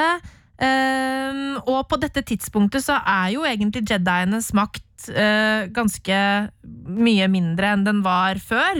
og på dette tidspunktet så er jo egentlig jedienes makt ganske mye mindre enn den var før.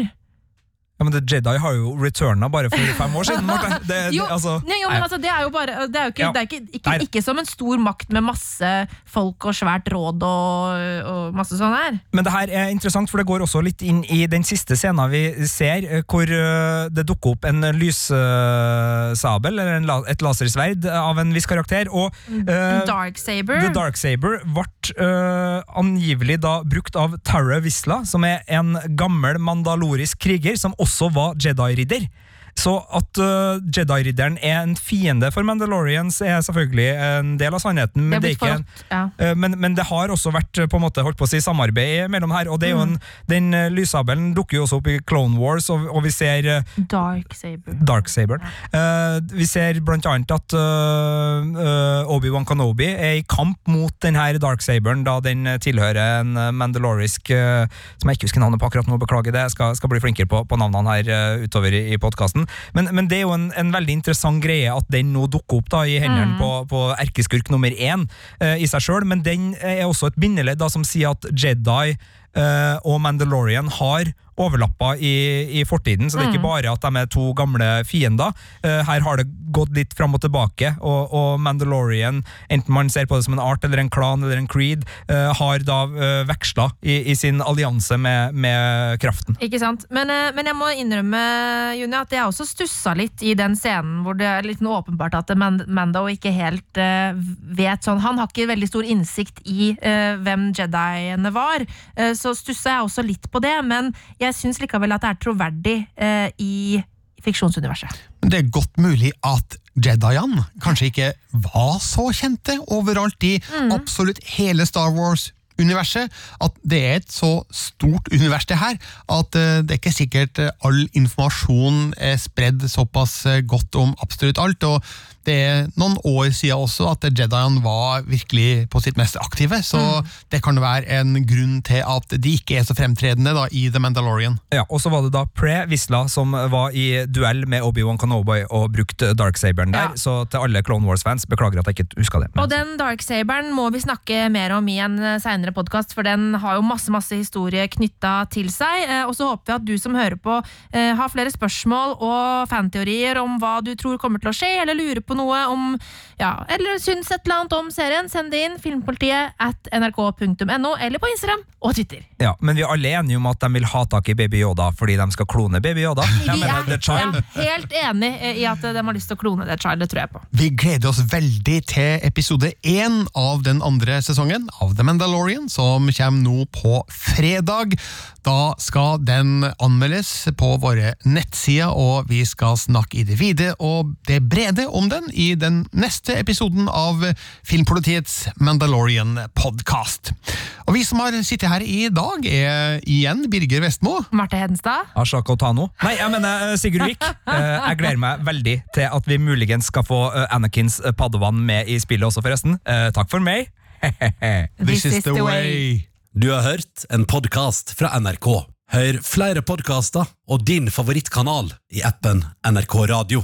Ja, men The Jedi har jo returna bare for fem år siden. Martin. Det, Jo, altså, nei, jo, men altså, det er jo bare Det er jo ikke, Ja. det er ikke, ikke, ikke som en stor makt med masse folk og svært råd og, og masse sånn her. Men det her er interessant, for det går også litt inn i den siste scenen vi ser, eh, hvor eh, det dukker opp en lyssabel, eller en, et lasersverd av en viss karakter. Og uh, Dark Saber. The Darksaber ble uh, angivelig da brukt av Tara Wisla, som er en gammel mandalorisk kriger, som også var Jedi-ridder. Så at uh, Jedi-ridderen er en fiende for Mandalorians, er selvfølgelig en del av sannheten. Men det en. Ja. uh, Men, men det har også vært eh, på en måte holdt på å si samarbeid mellom her. og det er jo en, Den uh, lyssabelen dukker jo også opp i Clone Wars, og, og vi ser eh, Darksaber. Darksaber. Eh, vi ser blant annet at Obi-Wan Kenobi er i kamp mot denne Darksaberen, da den tilhører en mandalorisk Som jeg ikke husker navnet på akkurat nå, beklager det. Jeg skal, skal bli flinkere på, på navnene her utover i, i podkasten. Men, men det er jo en, en veldig interessant greie at den nå dukker opp da i hendene på, på erkeskurk nummer én uh, i seg sjøl, men den er også et bindeledd da som sier at Jedi uh, og Mandalorian har overlappa i, i fortiden, så det er ikke bare at de er to gamle fiender. Eh, her har det gått litt fram og tilbake, og, og Mandalorian, enten man ser på det som en art eller en klan eller en creed, eh, har da uh, veksla i, i sin allianse med, med kraften. Ikke sant? Men, eh, men jeg må innrømme Juni, at jeg også stussa litt i den scenen hvor det er litt åpenbart at Mando ikke helt eh, vet sånn Han har ikke veldig stor innsikt i eh, hvem Jediene var. Eh, så stussa jeg også litt på det, men jeg syns likevel at det er troverdig eh, i fiksjonsuniverset. Men Det er godt mulig at Jediene kanskje ikke var så kjente overalt i absolutt hele Star Wars-universet. At det er et så stort univers det her, at eh, det er ikke sikkert eh, all informasjon er spredd såpass eh, godt om absolutt alt. og det er noen år siden også at Jediene var virkelig på sitt mest aktive, så det kan være en grunn til at de ikke er så fremtredende da, i The Mandalorian. Ja, og så var det da Pre Visla som var i duell med Obi-Wan Kanoboy og brukte Darksaberen der, Ja. så til alle Clone Wars-fans, beklager at jeg ikke huska det. Og den Darksaberen må vi snakke mer om i en seinere podkast, for den har jo masse masse historie knytta til seg. Eh, Og så håper vi at du som hører på, eh, har flere spørsmål og fanteorier om hva du tror kommer til å skje, eller lurer på noe om ja, Eller syns et eller annet om serien, send det inn. Filmpolitiet at nrk.no, eller på Instagram og Twitter. Ja, Men vi er alle enige om at de vil ha tak i Baby Yoda fordi de skal klone Baby Yoda. De Vi er The ja, helt enig i at de har lyst til å klone det child, det tror jeg på. Vi gleder oss veldig til episode én av den andre sesongen av The Mandalorian, som kommer nå på fredag. Da skal den anmeldes på våre nettsider, og vi skal snakke i det vide og det brede om den i den neste episoden av Filmpolitiets Mandalorian-podkast. Og vi som har sittet her i dag, er igjen Birger Vestmo. Marte Hedenstad. Ashaka Otano. Nei, jeg mener eh, Sigurd Vik. Eh, Jeg gleder meg veldig til at vi muligens skal få eh, Anakins Paddevann med i spillet også, forresten. Takk for meg. This is the way. Du har hørt en podkast fra NRK. Hør flere podkaster og din favorittkanal i appen NRK Radio.